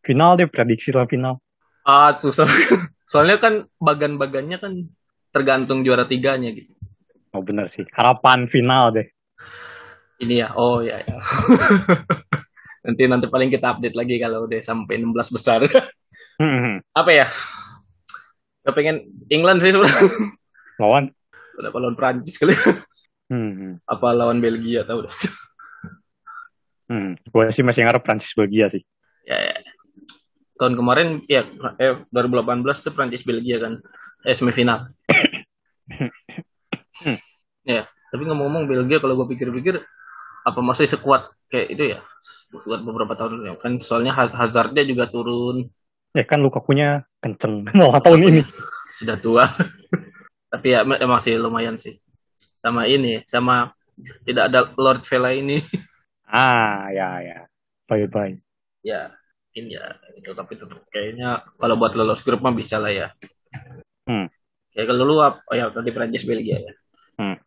Final deh prediksi lah final. Ah susah. Soalnya kan bagan-bagannya kan tergantung juara tiganya gitu. Oh benar sih. Harapan final deh. Ini ya. Oh ya, ya. Nanti nanti paling kita update lagi kalau udah sampai 16 besar. Hmm. Apa ya? Gak pengen England sih sebenarnya. Lawan? Udah lawan Prancis kali. Hmm. Apa lawan Belgia tahu udah. Hmm, gue sih masih ngarep Prancis Belgia sih. Ya, ya. tahun kemarin ya eh, 2018 tuh Prancis Belgia kan eh, semifinal. hmm. Ya, tapi ngomong-ngomong Belgia kalau gue pikir-pikir apa masih sekuat kayak itu ya sekuat beberapa tahun ya kan soalnya Hazardnya juga turun. Ya kan Lukaku-nya kenceng malah tahun ini. Sudah tua. tapi ya masih lumayan sih. Sama ini, sama tidak ada Lord Vela ini. Ah, ya ya. Bye bye. Ya, ini ya itu tapi tetap kayaknya kalau buat lolos grup mah bisa lah ya. Hmm. Kayak kalau lu apa? Oh ya tadi Prancis Belgia ya. Hmm.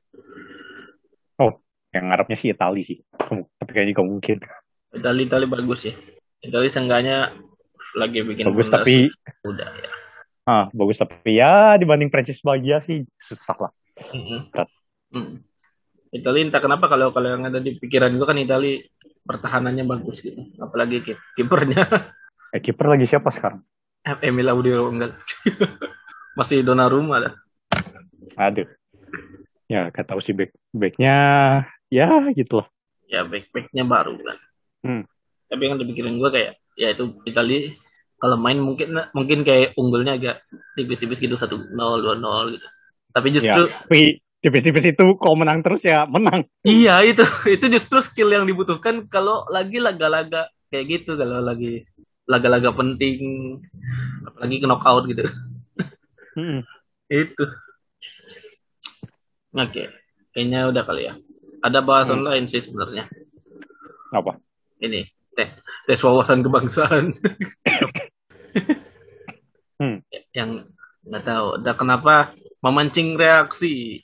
Yang ngarepnya sih Itali sih. Tapi kayaknya gak mungkin. Itali Itali bagus ya. Itali seenggaknya lagi bikin bagus tapi udah ya. Ah, bagus tapi ya dibanding Prancis Belgia sih susah lah. Mm -hmm. Mm. Italia entah kenapa kalau kalau yang ada di pikiran itu kan Italia pertahanannya bagus gitu. Apalagi kipernya. Eh, kiper lagi siapa sekarang? Emil Audio enggak. Masih Donnarumma lah. Aduh. Ya, tahu sih back backnya ya gitu loh. Ya back backnya baru kan. Hmm. Tapi yang dipikirin gue kayak ya itu Italia kalau main mungkin mungkin kayak unggulnya agak tipis-tipis gitu satu nol dua nol gitu. Tapi justru ya, tapi tipis-tipis itu kalau menang terus ya menang. Iya itu itu justru skill yang dibutuhkan kalau lagi laga-laga kayak gitu kalau lagi laga-laga penting apalagi knockout gitu. Hmm. itu. Oke, okay. kayaknya udah kali ya. Ada bahasan hmm. lain sih sebenarnya. Apa? Ini teh tes wawasan kebangsaan. hmm. Yang nggak tahu. Ada kenapa memancing reaksi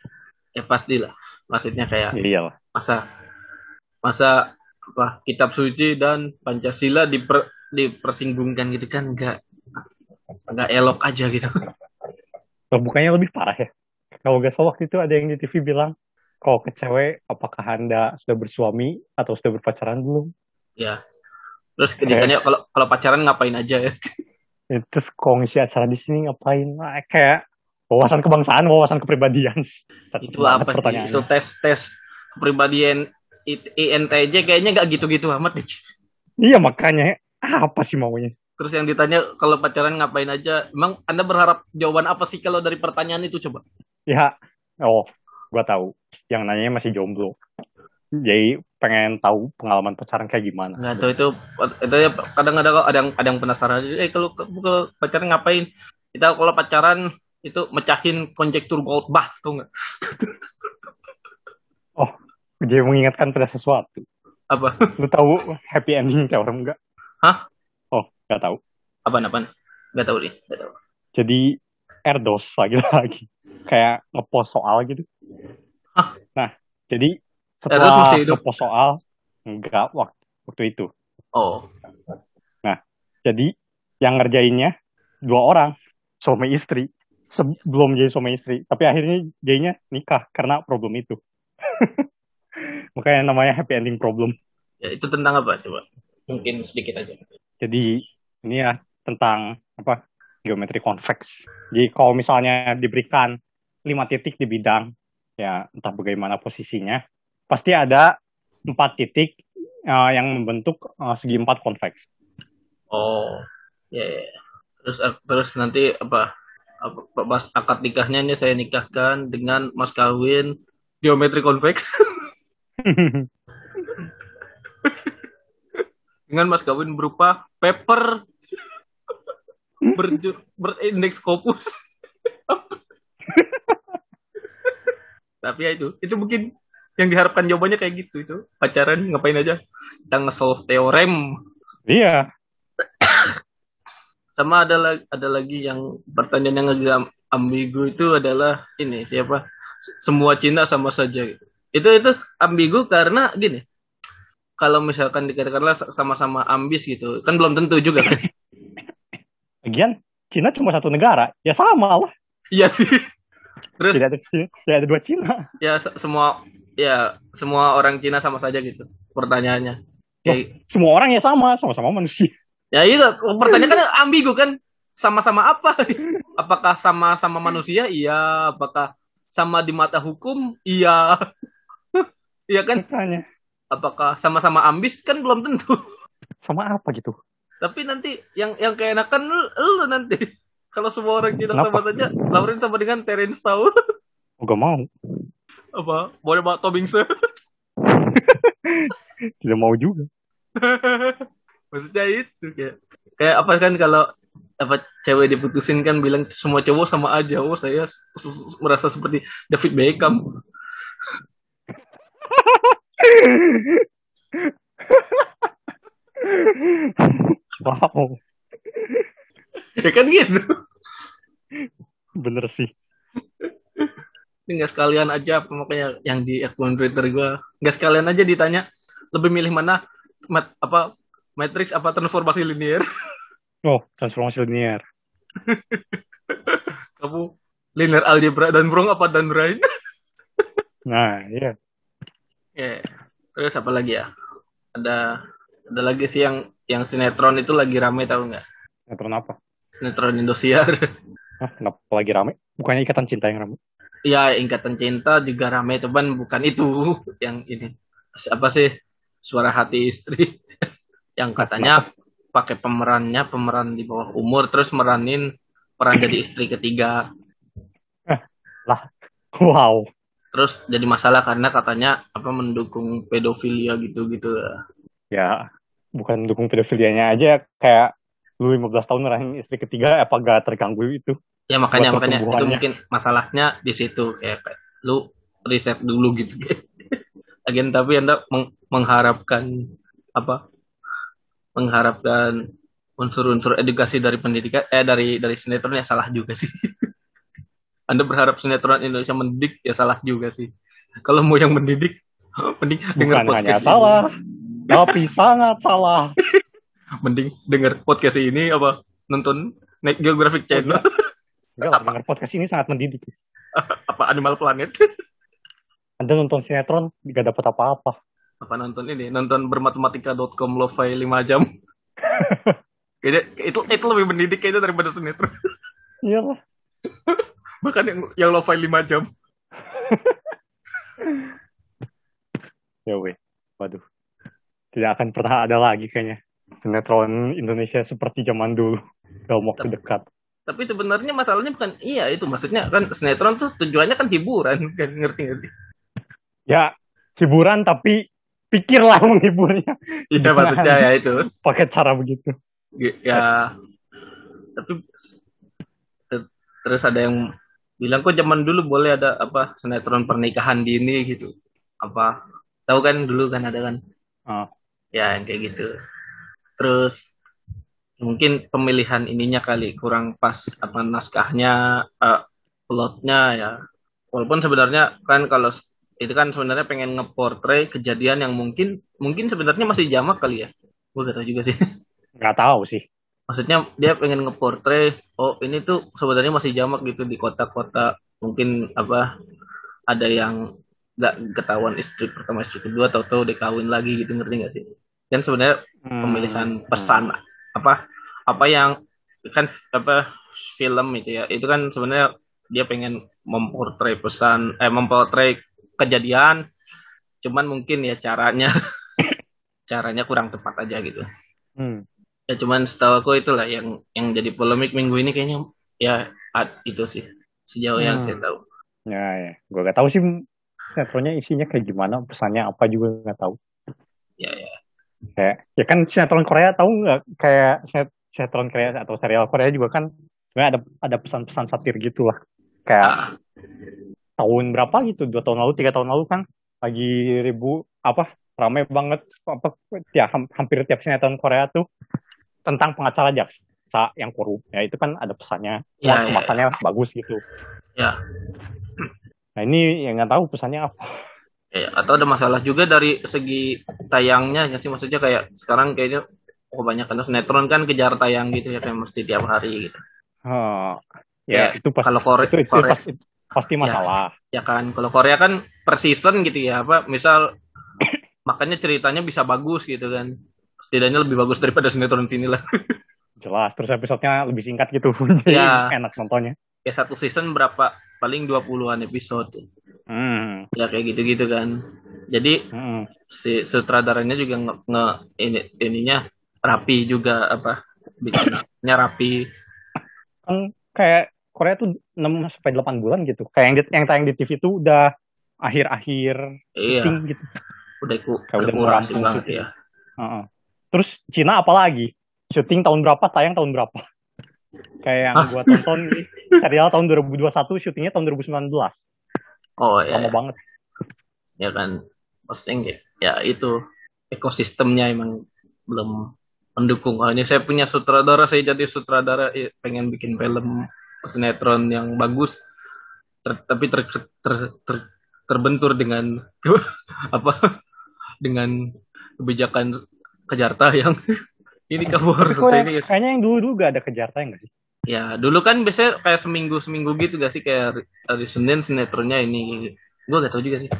ya pastilah maksudnya kayak iyalah masa masa apa kitab suci dan pancasila diper, dipersinggungkan gitu kan nggak nggak elok aja gitu oh, bukannya lebih parah ya kalau gak salah waktu itu ada yang di TV bilang kalau ke cewek apakah anda sudah bersuami atau sudah berpacaran belum ya terus ditanya kalau kalau pacaran ngapain aja ya terus kalau ngisi acara di sini ngapain nah, kayak wawasan kebangsaan, wawasan kepribadian. Itu apa sih? Itu tes tes kepribadian INTJ kayaknya gak gitu-gitu amat Iya makanya apa sih maunya? Terus yang ditanya kalau pacaran ngapain aja? Emang Anda berharap jawaban apa sih kalau dari pertanyaan itu coba? Ya, oh, gua tahu. Yang nanya masih jomblo. Jadi pengen tahu pengalaman pacaran kayak gimana. Nggak tahu itu itu ya kadang ada ada yang ada yang penasaran. Eh kalau, kalau pacaran ngapain? Kita kalau pacaran itu mecahin konjektur bah tau nggak? oh, jadi mengingatkan pada sesuatu. Apa? Lu tahu happy ending kayak orang enggak? Hah? Oh, nggak tahu. Apa apa? Nggak tahu deh, nggak tahu. Jadi Erdos lagi-lagi kayak ngepost soal gitu. Hah? Nah, jadi setelah ngepost soal enggak waktu waktu itu. Oh. Nah, jadi yang ngerjainnya dua orang, suami istri. Sebelum jadi suami istri tapi akhirnya jadinya nikah karena problem itu. Makanya namanya happy ending problem. Ya itu tentang apa coba? Mungkin sedikit aja. Jadi ini ya tentang apa geometri convex jadi kalau misalnya diberikan lima titik di bidang ya entah bagaimana posisinya pasti ada empat titik uh, yang membentuk uh, segi empat convex oh ya yeah. terus terus nanti apa pas akad nikahnya ini saya nikahkan dengan mas kawin geometri konveks. dengan mas kawin berupa paper berindeks Scopus. Tapi ya itu, itu mungkin yang diharapkan jawabannya kayak gitu itu. Pacaran ngapain aja? Kita nge-solve teorem. Iya sama ada ada lagi yang pertanyaan yang agak ambigu itu adalah ini siapa semua Cina sama saja gitu. itu itu ambigu karena gini kalau misalkan dikatakanlah sama-sama ambis gitu kan belum tentu juga kan Lagian Cina cuma satu negara ya sama lah iya sih terus tidak ada, tidak ada dua Cina ya semua ya semua orang Cina sama saja gitu pertanyaannya Loh, semua orang ya sama sama-sama manusia Ya itu pertanyaan kan ambigu kan sama-sama apa? Apakah sama-sama manusia? Iya. Apakah sama di mata hukum? Iya. Iya kan? Tanya. Apakah sama-sama ambis kan belum tentu. Sama apa gitu? Tapi nanti yang yang keenakan lu, lu nanti. Kalau semua orang tidak Kenapa? sama saja, Lauren sama dengan Terence tahu. Oh, gak mau. Apa? Boleh bawa Tobingse. Tidak mau juga. Maksudnya itu kayak kayak apa kan kalau apa cewek diputusin kan bilang semua cowok sama aja. Oh, saya merasa seperti David Beckham. Wow, Ya kan gitu. bener sih. Ini sekalian aja apa makanya yang di akun Twitter gua nggak sekalian aja ditanya lebih milih mana mat, apa Matrix apa transformasi linear Oh, transformasi linear. kamu linear algebra dan Brong apa dan Rain Nah, iya. ya terus apa lagi ya ada ada lagi sih yang yang sinetron itu lagi rame tahu nggak Sinetron apa? Sinetron Indosiar Hah, kenapa lagi rame? Bukannya ikatan cinta yang rame? ya ikatan cinta juga rame cuman bukan itu yang ini apa sih suara hati istri yang katanya pakai pemerannya pemeran di bawah umur terus meranin peran jadi istri ketiga Wow. terus jadi masalah karena katanya apa mendukung pedofilia gitu gitu Ya, bukan dukung pedofilianya aja. Kayak lu 15 tahun ngerahin istri ketiga, apa gak terganggu itu? ya makanya makanya itu mungkin masalahnya di situ kayak Pe, lu riset dulu gitu Agen tapi anda meng- mengharapkan apa mengharapkan unsur-unsur edukasi dari pendidikan eh dari dari sinetron ya salah juga sih anda berharap sinetron Indonesia mendidik ya salah juga sih kalau mau yang mendidik mending dengar Bukan hanya ini. salah, tapi sangat salah. Mending dengar podcast ini apa nonton Net Geographic Channel Enggak lah, dengar podcast ini sangat mendidik. apa Animal Planet Anda nonton sinetron, gak dapat apa-apa. apa nonton ini nonton bermatematika.com lo-fi 5 jam kayaknya itu itu lebih mendidik kayaknya daripada sinetron Iyalah. bahkan yang yang lo-fi 5 jam Ya weh, waduh. Tidak akan pernah ada lagi kayaknya. Sinetron Indonesia seperti zaman dulu. Dalam waktu dekat. tapi sebenarnya masalahnya bukan iya itu maksudnya kan sinetron tuh tujuannya kan hiburan kan ngerti ngerti Ya, hiburan tapi pikirlah menghiburnya. iya maksudnya ya itu Pakai cara begitu. ya tapi ter- terus ada yang bilang kok zaman dulu boleh ada apa sinetron pernikahan dini gitu apa tahu kan dulu kan ada kan Ah. ya yang kayak gitu terus mungkin pemilihan ininya kali kurang pas apa naskahnya eh, plotnya ya. Walaupun sebenarnya kan kalau itu kan sebenarnya pengen ngeportray kejadian yang mungkin mungkin sebenarnya masih jamak kali ya. Gue gak tahu juga sih. Nggak tahu sih. maksudnya dia pengen ngeportray oh ini tuh sebenarnya masih jamak gitu di kota-kota. Mungkin apa ada yang nggak ketahuan istri pertama istri kedua tahu-tahu dia kawin lagi gitu ngerti nggak sih kan sebenarnya Hmm. pemilihan pesan apa apa yang kan apa film itu ya itu kan sebenarnya dia pengen memportray pesan eh memportray kejadian cuman mungkin ya caranya caranya kurang tepat aja gitu Hmm. ya cuman setahu aku itulah yang yang jadi polemik minggu ini kayaknya ya ad- itu sih sejauh yang Hmm. saya tahu Ya, ya. Gue gak tahu sih sinetronnya isinya kayak gimana, pesannya apa juga gak tahu. Ya ya Kayak, ya kan sinetron Korea tahu nggak? Kayak sinet- sinetron Korea atau serial Korea juga kan sebenarnya ada ada pesan-pesan satir gitu lah. Kayak Ah, tahun berapa gitu, dua tahun lalu, tiga tahun lalu kan lagi ribu apa ramai banget apa ya ham- hampir tiap sinetron Korea tuh tentang pengacara jaksa yang korup. Ya itu kan ada pesannya, Ya, ya, ya, kemasannya bagus gitu. ya Nah ini yang nggak tahu pesannya apa. Ya, atau ada masalah juga dari segi tayangnya ya sih maksudnya kayak sekarang kayaknya kebanyakan sinetron kan kejar tayang gitu ya kayak mesti tiap hari gitu Oh, Ya, ya, itu pasti kalau Kore- itu, itu Korea- pasti, pasti masalah. ya kan kalau Korea kan per season gitu ya apa misal makanya ceritanya bisa bagus gitu kan setidaknya lebih bagus daripada sinetron sini lah Jelas, terus episodenya lebih singkat gitu. Jadi Ya. enak nontonnya. ya satu season berapa paling 20-an episode Hmm. ya kayak gitu-gitu kan jadi hmm. si sutradaranya juga nge, nge- ini ininya rapi juga apa bikinnya rapi kan kayak Korea tuh 6 sampai 8 bulan gitu. Kayak yang di, yang tayang di TV tuh udah akhir-akhir iya gitu. udah ku Kayak udah mau akurasi rampung banget ya Heeh. Terus Cina apalagi? Syuting tahun berapa, tayang tahun berapa? Kayak yang gua tonton nih, serial tahun 2021, syutingnya tahun 2019. oh ya Lama banget. ya kan maksudnya ya itu ekosistemnya emang belum mendukung oh, ini saya punya sutradara saya jadi sutradara eh, pengen bikin film sinetron yang bagus ter- tapi ter- ter- ter- terbentur dengan apa dengan kebijakan kejarta yang ini kamu harus Korea, ini kayaknya yang dulu dulu gak ada kejarta nggak sih? Ya dulu kan biasanya kayak seminggu seminggu gitu gak sih kayak hari, Senin sinetronnya ini gue gak tau juga sih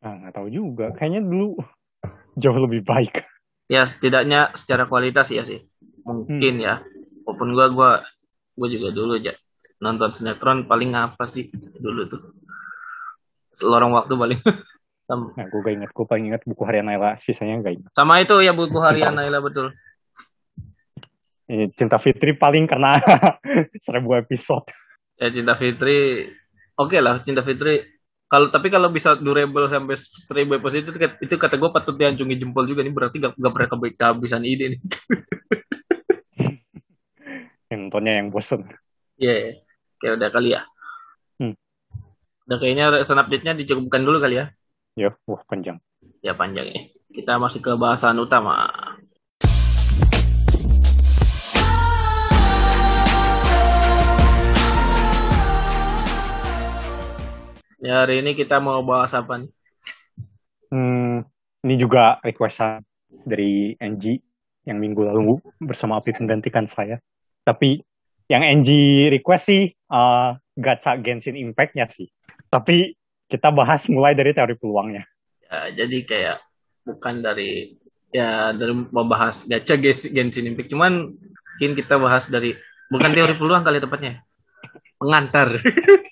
Nah, nggak tahu juga. Kayaknya dulu jauh lebih baik. ya setidaknya secara kualitas ya sih mungkin ya walaupun gua gua gua juga dulu aja nonton sinetron paling apa sih dulu tuh lorong waktu paling sama, Nah, gue gak inget. Gue paling inget buku harian Naila. Sisanya gak inget. sama itu ya buku harian Naila betul Ini Cinta Fitri paling karena seribu episode. ya Cinta Fitri oke lah Cinta Fitri kalau tapi kalau bisa durable sampai seribu episode itu itu kata gue patut diancungi jempol juga nih berarti gak, gak pernah kehabisan ide nih Yang nontonnya yang bosen. Iya, kayak udah kali ya. Hmm. Udah kayaknya recent update-nya dicukupkan dulu kali ya. Ya, wah panjang. Ya panjang ya. Kita masih ke bahasan utama. Ya hari ini kita mau bahas apa nih? Hmm, ini juga requestan dari NG yang minggu lalu bersama Api menggantikan saya. Tapi yang NG request sih uh, gacha Genshin Impact-nya sih. Tapi kita bahas mulai dari teori peluangnya. Ya, jadi kayak bukan dari ya dari membahas gacha Gens- Genshin Impact, cuman mungkin kita bahas dari bukan teori peluang kali tepatnya. Pengantar.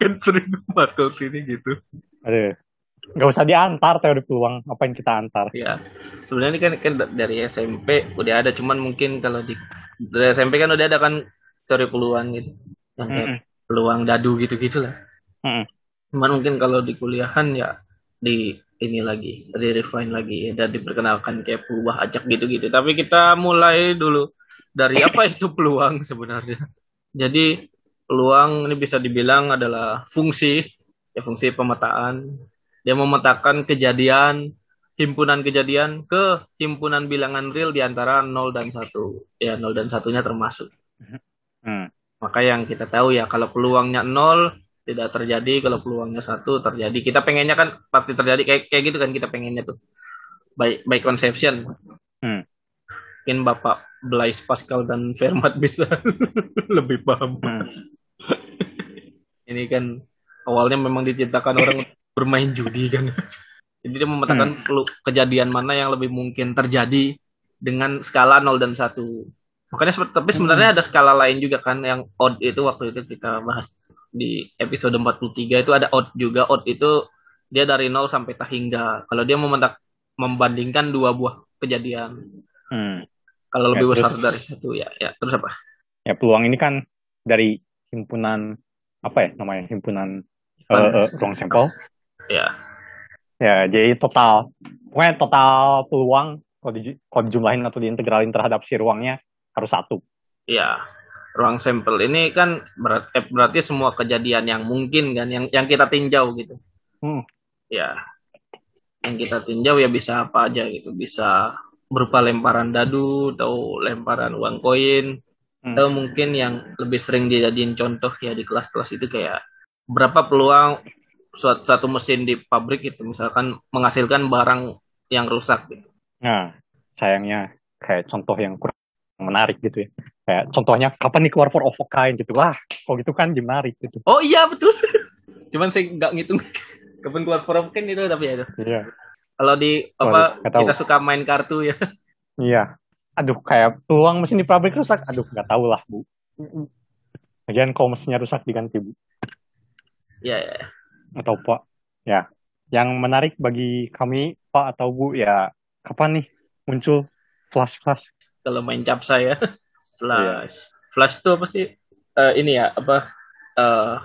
kan sering bakal sini gitu. Aduh, nggak usah diantar teori peluang, apa yang kita antar. Ya, sebenarnya ini kan, kan dari SMP udah ada, cuman mungkin kalau di dari SMP kan udah ada kan teori peluang gitu, yang kayak Mm-mm. peluang dadu gitu-gitu lah. Mm-mm. Cuman mungkin kalau di kuliahan ya di ini lagi, di refine lagi ya, dan diperkenalkan kayak perubahan ajak gitu-gitu. Tapi kita mulai dulu dari apa itu peluang sebenarnya. Jadi peluang ini bisa dibilang adalah fungsi, ya fungsi pemetaan. Dia memetakan kejadian, himpunan kejadian ke himpunan bilangan real di antara 0 dan 1. Ya 0 dan satunya termasuk. Hmm. Maka yang kita tahu ya kalau peluangnya 0 tidak terjadi, kalau peluangnya satu terjadi. Kita pengennya kan pasti terjadi kayak kayak gitu kan kita pengennya tuh. By by conception. Hmm. Mungkin Bapak Blaise Pascal dan Fermat bisa lebih paham. Hmm. Ini kan awalnya memang diciptakan orang bermain judi kan. Jadi dia memetakan pelu- kejadian mana yang lebih mungkin terjadi dengan skala 0 dan 1. Makanya tapi sebenarnya ada skala lain juga kan yang odd itu waktu itu kita bahas di episode 43 itu ada odd juga. Odd itu dia dari 0 sampai tak hingga. Kalau dia memetak membandingkan dua buah kejadian. Hmm. Kalau Ya, lebih besar terus- dari satu ya ya terus apa? Ya peluang ini kan dari himpunan apa ya namanya himpunan eh, eh, ruang sampel. Ya. Ya, jadi total, pokoknya total peluang kalau, di, kalau dijumlahin atau diintegralin terhadap si ruangnya harus satu. Ya, ruang sampel ini kan berat, eh, berarti semua kejadian yang mungkin kan, yang yang kita tinjau gitu. Hmm. Ya, yang kita tinjau ya bisa apa aja gitu, bisa berupa lemparan dadu atau lemparan uang koin, Hmm. atau mungkin yang lebih sering dijadiin contoh ya di kelas-kelas itu kayak berapa peluang suatu satu mesin di pabrik itu misalkan menghasilkan barang yang rusak gitu. Nah, sayangnya kayak contoh yang kurang menarik gitu ya. Kayak contohnya kapan nih keluar for of a kind gitu. Wah, kok gitu kan menarik gitu. Oh iya betul. Cuman saya nggak ngitung kapan keluar forum kan itu tapi ya. Iya. Kalau di apa tahu. kita suka main kartu ya. Iya. Aduh, kayak peluang mesin di pabrik rusak. Aduh, nggak tahu lah, Bu. Lagian kalau mesinnya rusak diganti, Bu. Ya, ya. Atau Pak. Ya. Yang menarik bagi kami, Pak atau Bu, ya kapan nih muncul flash-flash kalau main cap saya flash yeah. flash itu apa sih uh, ini ya apa uh,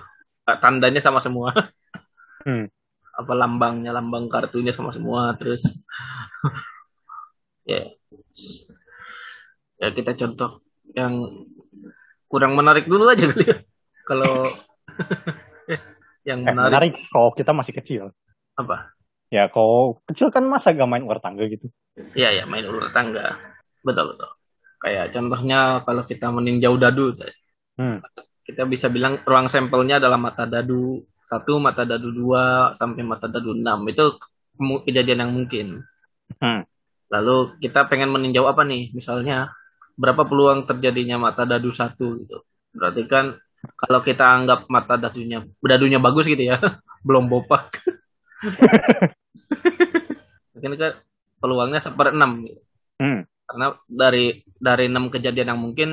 tandanya sama semua hmm. apa lambangnya lambang kartunya sama semua terus ya ya kita contoh yang kurang menarik dulu aja kali ya. Kalau yang eh, menarik. menarik kalau kita masih kecil. Apa? Ya kalau kecil kan masa gak main ular tangga gitu? Iya ya main ular tangga. Betul betul. Kayak contohnya kalau kita meninjau dadu hmm. kita bisa bilang ruang sampelnya adalah mata dadu satu mata dadu dua sampai mata dadu enam. Itu kejadian yang mungkin. Hmm. lalu kita pengen meninjau apa nih? Misalnya berapa peluang terjadinya mata dadu satu gitu berarti kan kalau kita anggap mata dadunya dadunya bagus gitu ya belum bopak mungkin kan peluangnya seper enam gitu. hmm. karena dari dari enam kejadian yang mungkin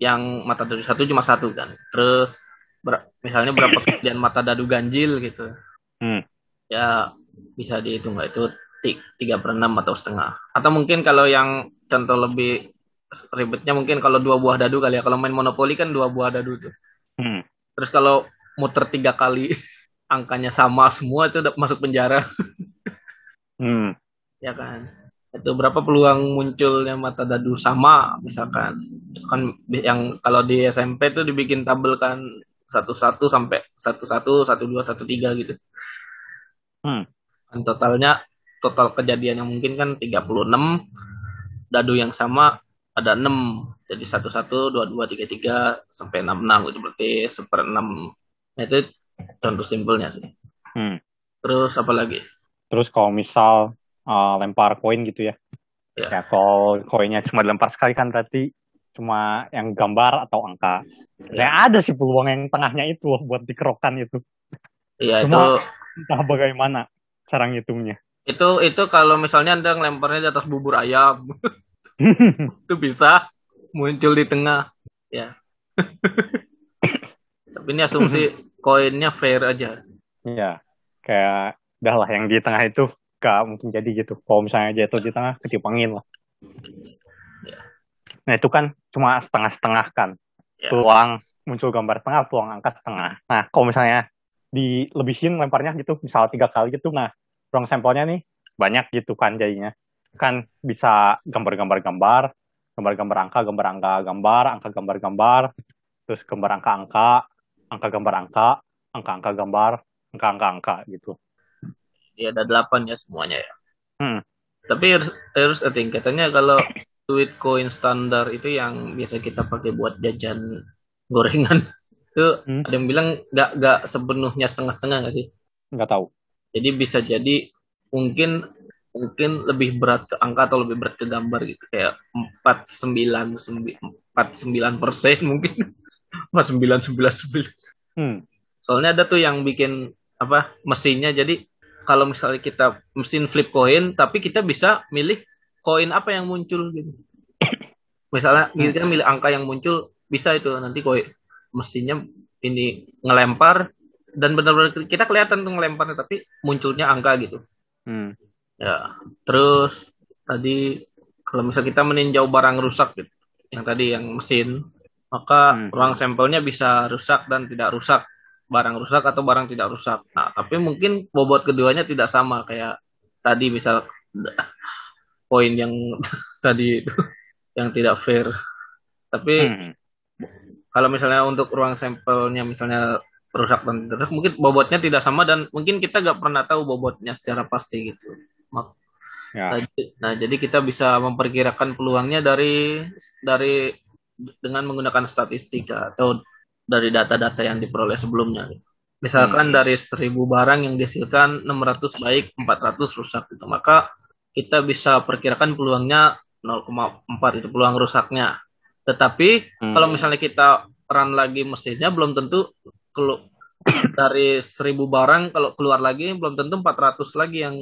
yang mata dadu satu cuma satu kan terus ber, misalnya berapa kejadian mata dadu ganjil gitu hmm. ya bisa dihitung lah itu tiga per enam atau setengah atau mungkin kalau yang contoh lebih ribetnya mungkin kalau dua buah dadu kali ya kalau main monopoli kan dua buah dadu tuh hmm. terus kalau muter tiga kali angkanya sama semua itu udah masuk penjara hmm. ya kan itu berapa peluang munculnya mata dadu sama misalkan itu kan yang kalau di SMP tuh dibikin tabel kan satu satu sampai satu satu satu dua satu tiga gitu hmm. dan totalnya total kejadian yang mungkin kan 36 dadu yang sama ada 6 jadi satu satu dua dua tiga tiga sampai enam enam gitu berarti seper enam nah, itu contoh simpelnya sih hmm. terus apa lagi terus kalau misal uh, lempar koin gitu ya ya, ya kalau koinnya cuma dilempar sekali kan berarti cuma yang gambar atau angka. Ya ada sih peluang yang tengahnya itu loh buat dikerokan itu. Iya itu. Entah bagaimana cara ngitungnya. Itu itu kalau misalnya anda ngelemparnya di atas bubur ayam, itu bisa muncul di tengah. Ya. Tapi ini asumsi koinnya fair aja. Iya. Kayak dah lah yang di tengah itu gak mungkin jadi gitu. Kalau misalnya jatuh di tengah ketiup angin lah. Nah itu kan cuma setengah-setengah kan. Yeah. Peluang muncul gambar setengah, peluang angka setengah. Nah kalau misalnya dilebihin lemparnya gitu, misal tiga kali gitu, nah ruang sampelnya nih banyak gitu kan jadinya. Kan bisa gambar-gambar-gambar, gambar-gambar angka, gambar angka, gambar, angka gambar-gambar, terus gambar angka-angka, angka gambar angka, angka-angka gambar, angka-angka-angka gitu. Iya ada delapan ya semuanya ya. Hmm. Tapi harus, harus katanya kalau duit koin standar itu yang biasa kita pakai buat jajan gorengan itu hmm. ada yang bilang nggak nggak sepenuhnya setengah-setengah nggak sih nggak tahu jadi bisa jadi mungkin mungkin lebih berat ke angka atau lebih berat ke gambar gitu kayak empat sembilan empat sembilan persen mungkin empat sembilan sembilan sembilan hmm. soalnya ada tuh yang bikin apa mesinnya jadi kalau misalnya kita mesin flip coin tapi kita bisa milih koin apa yang muncul gitu. Misalnya hmm. kita milih angka yang muncul bisa itu nanti koin mestinya ini ngelempar dan benar-benar kita kelihatan tuh ngelemparnya tapi munculnya angka gitu. Hmm. Ya, terus tadi kalau misalnya kita meninjau barang rusak gitu, yang tadi yang mesin, maka hmm. ruang sampelnya bisa rusak dan tidak rusak, barang rusak atau barang tidak rusak. Nah, tapi mungkin bobot keduanya tidak sama kayak tadi misal poin yang tadi itu yang tidak fair. Tapi hmm. kalau misalnya untuk ruang sampelnya misalnya rusak dan terus mungkin bobotnya tidak sama dan mungkin kita nggak pernah tahu bobotnya secara pasti gitu. Ya. Nah, nah, jadi kita bisa memperkirakan peluangnya dari dari dengan menggunakan statistika atau dari data-data yang diperoleh sebelumnya. Misalkan hmm. dari 1000 barang yang dihasilkan 600 baik, 400 rusak gitu. Maka kita bisa perkirakan peluangnya 0,4 itu peluang rusaknya. Tetapi hmm. kalau misalnya kita run lagi mesinnya belum tentu kalau dari 1000 barang kalau keluar lagi belum tentu 400 lagi yang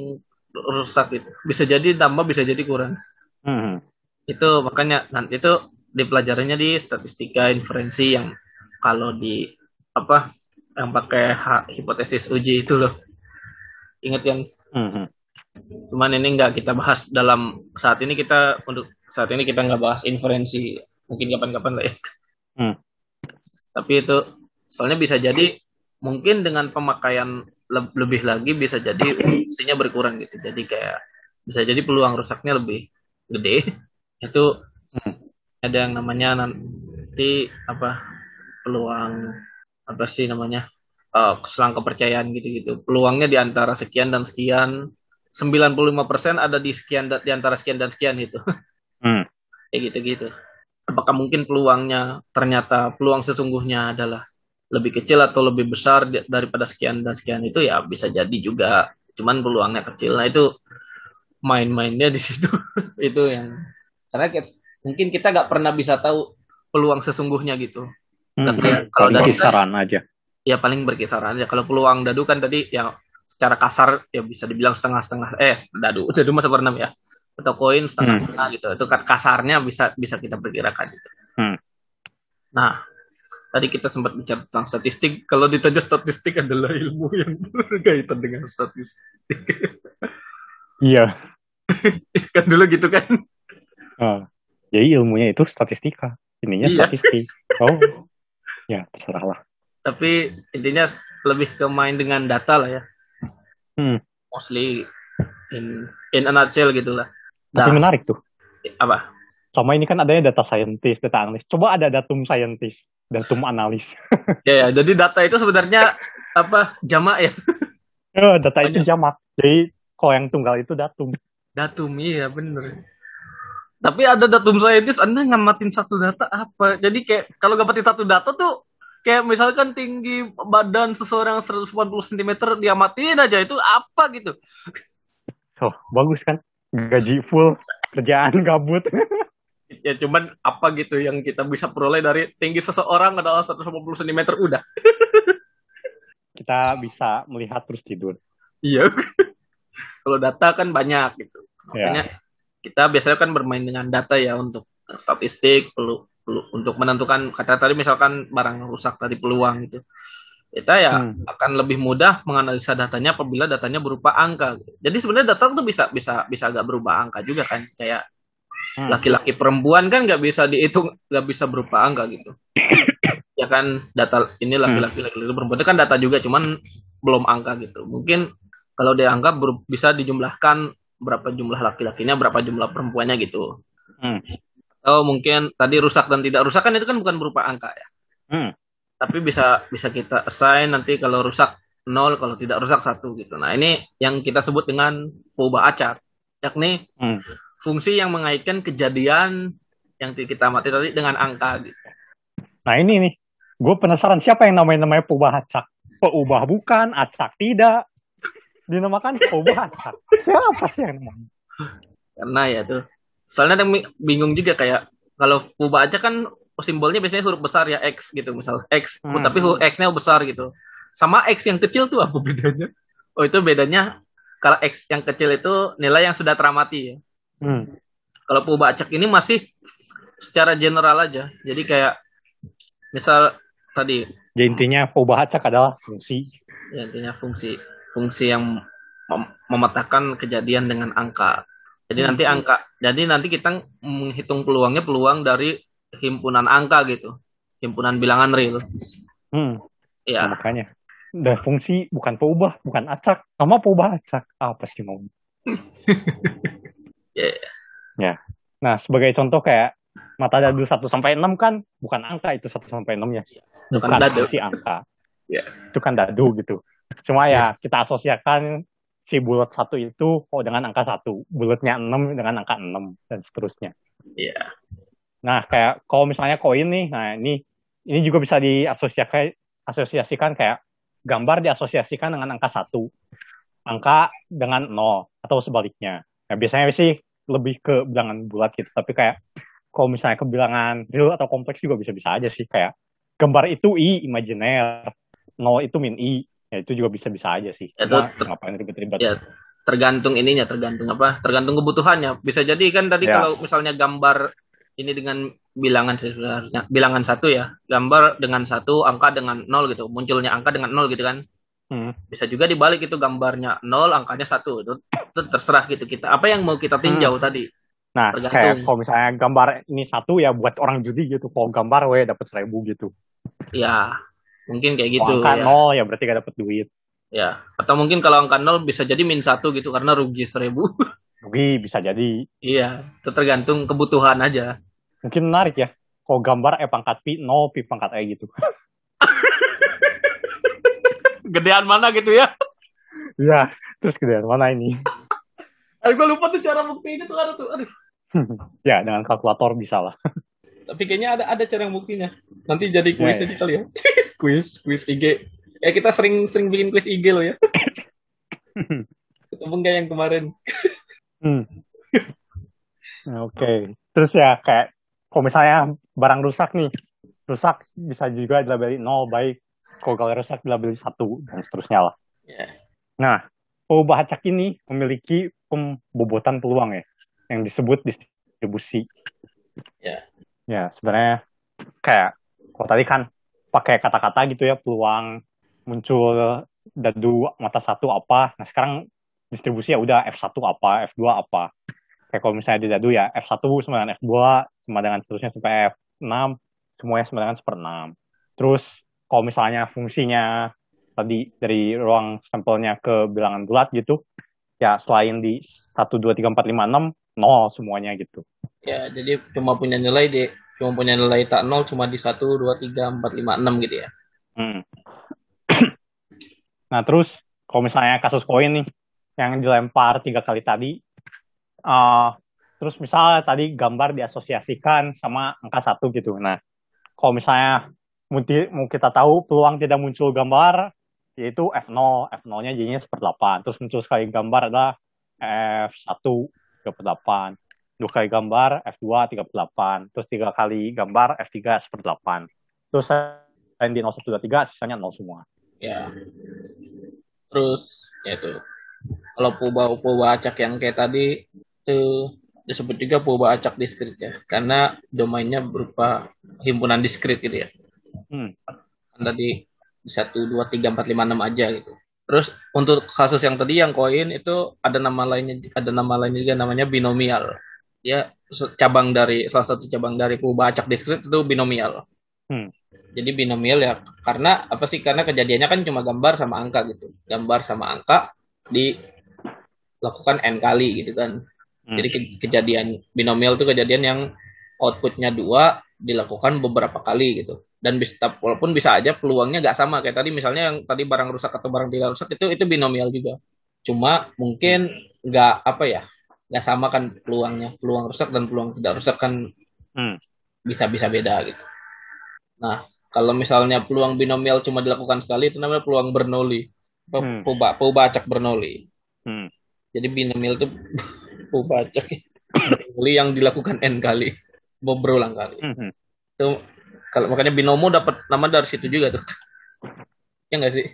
rusak itu. Bisa jadi tambah bisa jadi kurang. Hmm. Itu makanya nanti itu dipelajarinya di statistika inferensi yang kalau di apa yang pakai hipotesis uji itu loh. Ingat yang hmm. Cuman ini nggak kita bahas dalam saat ini kita untuk saat ini kita nggak bahas inferensi mungkin kapan-kapan lah ya Hmm. tapi itu soalnya bisa jadi mungkin dengan pemakaian le- lebih lagi bisa jadi fungsinya berkurang gitu. Jadi kayak bisa jadi peluang rusaknya lebih gede. Itu ada yang namanya nanti apa peluang apa sih namanya eh selang kepercayaan gitu-gitu. Peluangnya di antara sekian dan sekian. 95% ada di sekian di antara sekian dan sekian gitu. Hmm. kayak gitu-gitu. Apakah mungkin peluangnya ternyata peluang sesungguhnya adalah lebih kecil atau lebih besar daripada sekian dan sekian itu ya bisa jadi juga. Cuman peluangnya kecil. Nah itu main-mainnya di situ. Itu yang karena kita- mungkin kita nggak pernah bisa tahu peluang sesungguhnya gitu. Hmm. Tapi kalau dari- kisaran aja. ya paling berkisaran aja. Kalau peluang dadu kan tadi ya secara kasar ya bisa dibilang setengah-setengah. Eh dadu dadu masa pernah ya. Atau koin setengah-setengah gitu. Itu kan kasarnya bisa bisa kita perkirakan gitu. Hmm. Nah, tadi kita sempat bicara tentang statistik. Kalau ditanya statistik adalah ilmu yang berkaitan dengan statistik. Iya. kan dulu gitu kan. Ah. Jadi ilmunya itu statistika. Ininya Iya. statistik. Oh. Ya, terserah lah. Tapi intinya lebih ke main dengan data lah ya. Hmm. Mostly in in a nutshell gitu lah. Tapi Nah, menarik tuh. apa? Sama ini kan adanya data scientist, data analis. Coba ada datum scientist, datum analis. Ya, ya, jadi data itu sebenarnya apa? Jamak ya. Eh, data itu jamak. Jadi kalau yang tunggal itu datum. Datum iya bener. Tapi ada datum scientist, Anda ngamatin satu data apa? Jadi kayak kalau ngamatin satu data tuh kayak misalkan tinggi badan seseorang 180 cm diamatin aja itu apa gitu. Oh, bagus kan? Gaji full, kerjaan gabut. Ya cuman apa gitu yang kita bisa peroleh dari tinggi seseorang adalah 180 cm udah. Kita bisa melihat terus tidur. Iya. kalau data kan banyak gitu. Ya. Makanya kita biasanya kan bermain dengan data ya untuk statistik, perlu, perlu untuk menentukan kata tadi misalkan barang rusak tadi peluang gitu. Kita ya Hmm. akan lebih mudah menganalisa datanya apabila datanya berupa angka. Jadi sebenarnya data tuh bisa bisa bisa agak berubah angka juga kan. Kayak Hmm. laki-laki perempuan kan nggak bisa dihitung nggak bisa berupa angka gitu. ya kan data ini laki-laki laki-laki perempuan itu kan data juga cuman belum angka gitu. Mungkin kalau dia angka ber- bisa dijumlahkan berapa jumlah laki-lakinya, berapa jumlah perempuannya gitu. Hmm. Atau mungkin tadi rusak dan tidak rusak kan itu kan bukan berupa angka ya. Hmm. Tapi bisa bisa kita assign nanti kalau rusak nol, kalau tidak rusak satu gitu. Nah ini yang kita sebut dengan peubah acak, yakni Hmm. Fungsi yang mengaitkan kejadian yang kita amati tadi dengan angka gitu. Nah ini nih, gue penasaran siapa yang namanya namanya peubah acak? Peubah bukan, acak tidak. Dinamakan peubah acak. Siapa sih yang namanya? Karena ya tuh. Soalnya ada yang bingung juga kayak kalau peubah acak kan simbolnya biasanya huruf besar ya X gitu misal X, Hmm. tapi huruf X-nya besar gitu. Sama X yang kecil tuh apa bedanya? Oh itu bedanya kalau X yang kecil itu nilai yang sudah teramati ya. Hmm. Kalau peubah acak ini masih secara general aja. Jadi kayak misal tadi Jadi intinya peubah acak adalah fungsi. ya, intinya fungsi fungsi yang mem- memetakan kejadian dengan angka. Jadi nanti angka, jadi nanti kita menghitung peluangnya peluang dari himpunan angka gitu, himpunan bilangan real. Hmm. Ya, Makanya. Udah fungsi bukan peubah, bukan acak. Sama peubah acak. Apa sih mau? ya, Nah, sebagai contoh kayak mata dadu 1 sampai 6 kan bukan angka itu 1 sampai 6-nya. bukan Bukan dadu. fungsi angka. Ya. Itu kan dadu gitu. Cuma ya kita asosiasikan si bulat satu itu oh dengan angka satu, bulatnya 6 dengan angka 6 dan seterusnya. Iya. Nah, kayak kalau misalnya koin nih, nah ini ini juga bisa diasosiasikan asosiasikan kayak gambar diasosiasikan dengan angka satu, angka dengan nol atau sebaliknya. Nah, biasanya sih lebih ke bilangan bulat gitu, tapi kayak kalau misalnya ke bilangan real atau kompleks juga bisa-bisa aja sih kayak gambar itu i imajiner, nol itu min i, ya itu juga bisa-bisa aja sih. Ya, Cuma itu- ngapain ribet-ribet? Ya, tergantung ininya, tergantung apa? Tergantung kebutuhannya. Bisa jadi kan tadi Ya. kalau misalnya gambar ini dengan bilangan sebenarnya, bilangan satu ya, gambar dengan satu, angka dengan nol gitu, munculnya angka dengan nol gitu kan. Hmm. Bisa juga dibalik itu gambarnya nol, angkanya satu. Itu, itu terserah gitu kita. Apa yang mau kita tinjau tadi? Nah, Tergantung. kayak kalau misalnya gambar ini satu ya buat orang judi gitu. Kalau gambar we dapat seribu gitu. Ya, mungkin kayak Kalau gitu angka ya. nol ya berarti gak dapat duit. Ya, atau mungkin kalau angka nol bisa jadi min satu gitu karena rugi seribu. Rugi bisa jadi. iya, itu tergantung kebutuhan aja. Mungkin menarik ya. Kalau gambar E pangkat pi nol pi pangkat E gitu. Gedean mana gitu ya? Iya. Terus kemudian mana ini? Aduh, gue lupa tuh cara buktinya tuh ada tuh. Aduh. ya dengan kalkulator bisa lah. Tapi kayaknya ada ada cara yang buktinya. Nanti jadi kuis Ya, ya. aja kali ya. kuis, kuis IG. Ya kita sering sering bikin kuis IG loh ya. Ketemu nggak yang kemarin? Hmm. Oke. Terus ya kayak kalau misalnya barang rusak nih, rusak bisa juga dilabeli nol baik. Kalau gagal rusak dilabeli satu dan seterusnya lah. Ya. Nah, perubahan acak ini memiliki pembobotan peluang ya, yang disebut distribusi. Ya. Ya, sebenarnya kayak kalau tadi kan pakai kata-kata gitu ya, peluang muncul dadu mata satu apa. Nah, sekarang distribusi ya udah F1 apa, F2 apa. Kayak kalau misalnya di dadu ya F1 sama dengan F2 sama dengan seterusnya sampai F6 semuanya sama dengan seperenam. Terus kalau misalnya fungsinya tadi dari ruang sampelnya ke bilangan bulat gitu, ya selain di 1, 2, 3, 4, 5, 6, nol semuanya gitu. Ya, jadi cuma punya nilai di cuma punya nilai tak nol cuma di 1 2 3 4 5 6 gitu ya. Hmm. nah terus kalau misalnya kasus koin nih yang dilempar tiga kali tadi, uh, terus misalnya tadi gambar diasosiasikan sama angka satu gitu. Nah kalau misalnya mau, kita tahu peluang tidak muncul gambar yaitu F0, F0-nya jadinya seperdelapan. Terus muncul sekali gambar adalah F1 38. Dua kali gambar F2 38. Terus tiga kali gambar F3 seperdelapan. Terus selain di 0123 sisanya 0 semua. Ya. Terus ya itu. Kalau purba-purba acak yang kayak tadi itu disebut juga purba acak diskrit ya. Karena domainnya berupa himpunan diskrit gitu ya. Hmm. Tadi satu dua tiga empat lima enam aja gitu. Terus untuk kasus yang tadi yang koin itu ada nama lainnya ada nama lainnya juga namanya binomial. Dia se- cabang dari salah satu cabang dari purba acak diskrit itu binomial. Hmm. Jadi binomial ya karena apa sih? Karena kejadiannya kan cuma gambar sama angka gitu. Gambar sama angka dilakukan n kali gitu kan. Hmm. Jadi ke- kejadian binomial itu kejadian yang outputnya dua dilakukan beberapa kali gitu. Dan bisa walaupun bisa aja peluangnya nggak sama kayak tadi misalnya yang tadi barang rusak atau barang tidak rusak itu itu binomial juga. Cuma mungkin nggak apa ya nggak sama kan peluangnya peluang rusak dan peluang tidak rusak kan Hmm. bisa bisa beda gitu. Nah kalau misalnya peluang binomial cuma dilakukan sekali itu namanya peluang Bernoulli. Hmm. Puba, Pubacak Bernoulli. Hmm. Jadi binomial itu Pubacak Bernoulli yang dilakukan n kali berulang kali. Hmm. Itu kalau makanya binomo dapat nama dari situ juga tuh. ya nggak sih?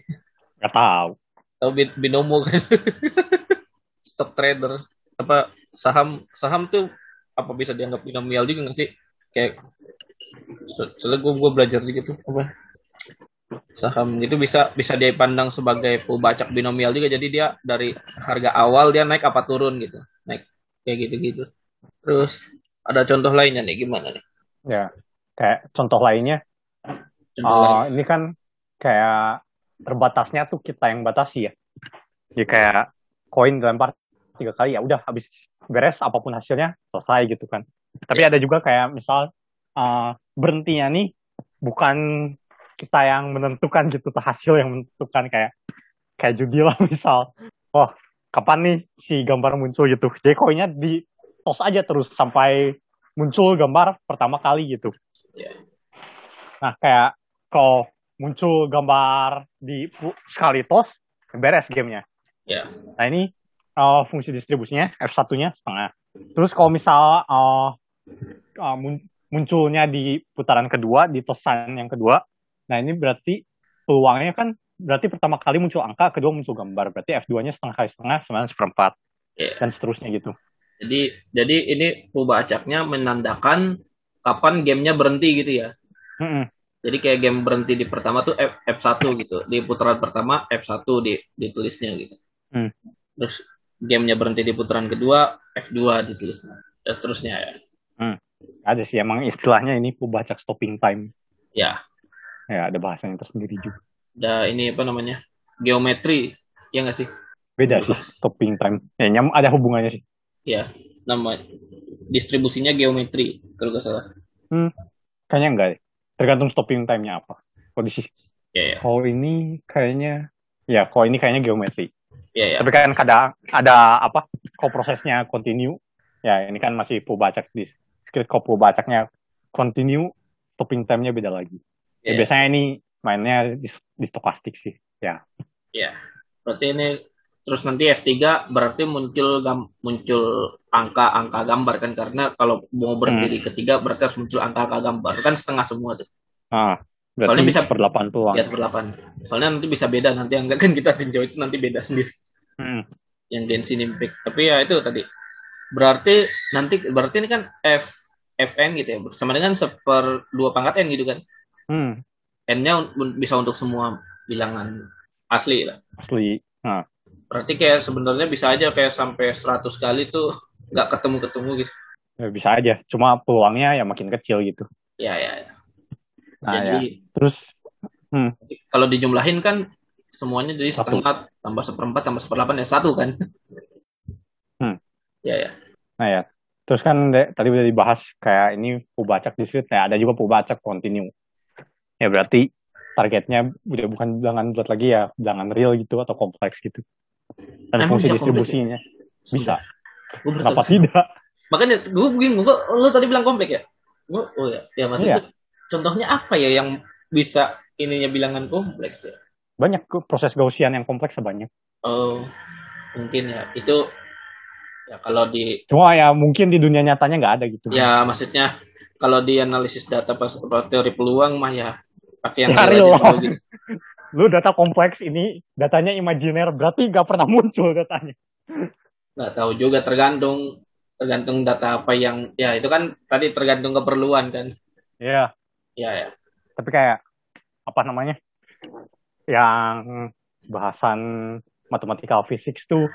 Gak tahu. Tahu bi- binomo kan? Stock trader apa saham saham tuh apa bisa dianggap binomial juga nggak sih? Kayak soalnya gue gue belajar gitu apa saham itu bisa bisa dipandang sebagai pembacak binomial juga jadi dia dari harga awal dia naik apa turun gitu naik kayak gitu gitu terus ada contoh lainnya nih gimana nih Ya, kayak contoh lainnya, contoh uh, lain. ini kan kayak terbatasnya tuh kita yang batasi ya. Jadi kayak koin dilempar tiga kali ya udah habis beres apa pun hasilnya selesai gitu kan. Tapi ada juga kayak misal uh, berhentinya nih bukan kita yang menentukan gitu hasil yang menentukan kayak kayak judi lah misal. Oh kapan nih si gambar muncul gitu. Jadi koinnya di tos aja terus sampai muncul gambar pertama kali gitu. Ya. Nah, kayak kalau muncul gambar di sekali tos, beres gamenya. ya Nah, ini uh, fungsi distribusinya F1-nya setengah. Terus kalau misal uh, uh, mun- munculnya di putaran kedua, di tosan yang kedua, nah ini berarti peluangnya kan berarti pertama kali muncul angka, kedua muncul gambar. Berarti F2-nya setengah kali setengah, sama seperempat. Iya. Dan seterusnya gitu. Jadi jadi ini pembacaknya menandakan kapan gamenya berhenti gitu ya Mm-mm. jadi kayak game berhenti di pertama tuh F, F1 gitu di putaran pertama F1 di ditulisnya gitu Hmm. terus gamenya berhenti di putaran kedua F2 ditulisnya dan seterusnya ya. Ada sih emang istilahnya ini pubacak stopping time. Ya, Ya, ada bahasanya tersendiri juga. ada ini apa namanya? Geometri, ya nggak sih? Beda sih stopping time. Ya, nyam ada hubungannya sih. Ya, nama distribusinya geometri kalau nggak salah. Kayaknya enggak deh. Tergantung stopping time-nya apa. Sih, Ya, ya, kalau ini kayaknya ya, kalau ini kayaknya geometri. ya, ya. Tapi kan ada ada apa? Kalau prosesnya continue, ya ini kan masih pubacak di script kalau pubacaknya continue, stopping time-nya beda lagi. Ya, Ya, biasanya ini mainnya di, di stokastik sih. Ya. ya. Berarti ini terus nanti F3 berarti muncul gam, muncul angka-angka gambar kan karena kalau mau berdiri ketiga berarti harus muncul angka-angka gambar kan setengah semua tuh. Ah, Soalnya bisa- seperdelapan tuang. Ya seperdelapan. Soalnya nanti bisa beda nanti angka kan kita tinjau itu nanti beda sendiri. Hmm. yang Genshin Impact. Tapi ya itu tadi. Berarti nanti berarti ini kan F FN gitu ya. Sama dengan seper dua pangkat N gitu kan. Hmm. N-nya un- bisa untuk semua bilangan asli lah. Asli. Nah, Berarti kayak sebenarnya bisa aja kayak sampai 100 kali tuh nggak ketemu-ketemu gitu. ya bisa aja. Cuma peluangnya ya makin kecil gitu. Ya ya. ya. Nah, ya. jadi Terus kalau dijumlahin kan semuanya jadi Satu. setengah tambah seperempat tambah seperlapan ya satu kan. Hmm. Ya ya. Nah ya, terus kan de- tadi udah dibahas kayak ini pubacak discrete, ya ada juga pubacak continue. Ya berarti targetnya udah bukan bilangan bulat lagi ya, bilangan real gitu atau kompleks gitu. Dan Emang fungsi bisa distribusinya bisa. Gua baru Kenapa tidak? Makanya gue bingung, gue lo tadi bilang komplek ya? Gue, oh ya, ya maksudnya Iya. contohnya apa ya yang bisa ininya bilangan kompleks ya? Banyak proses Gaussian yang kompleks banyak. Oh, mungkin ya itu ya kalau di Cuma ya mungkin di dunia nyatanya nggak ada gitu. ya maksudnya kalau di analisis data pas teori peluang mah ya pakai yang Ya, real aja gitu. Lu data kompleks ini datanya imajiner berarti nggak pernah muncul datanya. Nggak tahu juga tergantung tergantung data apa yang ya itu kan tadi tergantung keperluan kan. Ya, Ya ya. tapi kayak apa namanya? Yang bahasan matematikal physics tuh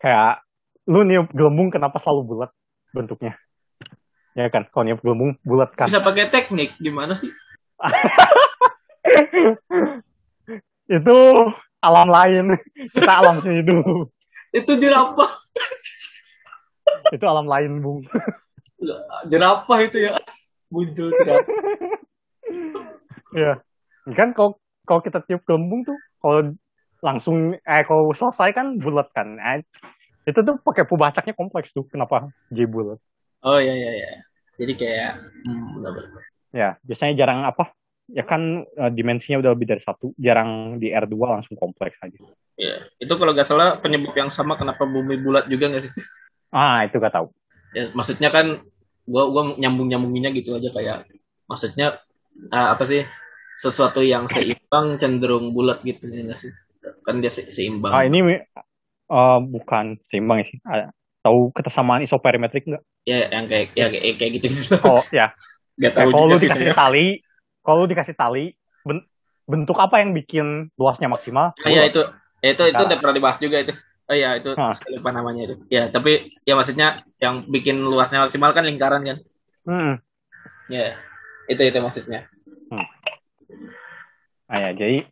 kayak lu niup gelembung kenapa selalu bulat bentuknya? Ya kan, kalau niup gelembung bulat kan. Bisa pakai teknik gimana sih? Itu alam lain. Kita alam sini dulu. Itu jerapah, Itu alam lain, Bung. jerapah itu ya. Muncul jerapah. Ya. Kan kalau kalau kita tiup gelembung tuh kalau langsung eh kalau selesai kan bulat kan. Eh, itu tuh pakai pubacaknya kompleks tuh. Kenapa J bulat? Oh iya iya iya. Jadi kayak hmm, benar-benar. Ya, biasanya jarang apa? Ya kan eh, dimensinya udah lebih dari satu, jarang di R2 langsung kompleks aja. Iya. Itu kalau nggak salah penyebab yang sama kenapa bumi bulat juga nggak sih? Ah, itu gak tahu. Ya, maksudnya kan gua gua nyambung nyambunginnya gitu aja kayak maksudnya ah, apa sih sesuatu yang seimbang cenderung bulat gitu ya nggak sih? Kan dia se- seimbang. Ah, ini eh, bukan seimbang sih. Ah, tahu kesamaan isoperimetrik nggak? Ya yang kayak ya kayak, kayak gitu gitu. Oh, ya. Gak tahu kalau juga lu sih dikasih tali, kalau dikasih tali, ben- bentuk apa yang bikin luasnya maksimal? Ah, ya itu itu itu udah pernah dibahas juga itu. Oh iya itu saya lupa namanya itu. Ya tapi ya maksudnya yang bikin luasnya maksimal kan lingkaran kan. Hmm. Ya itu itu maksudnya. Ah, ya, jadi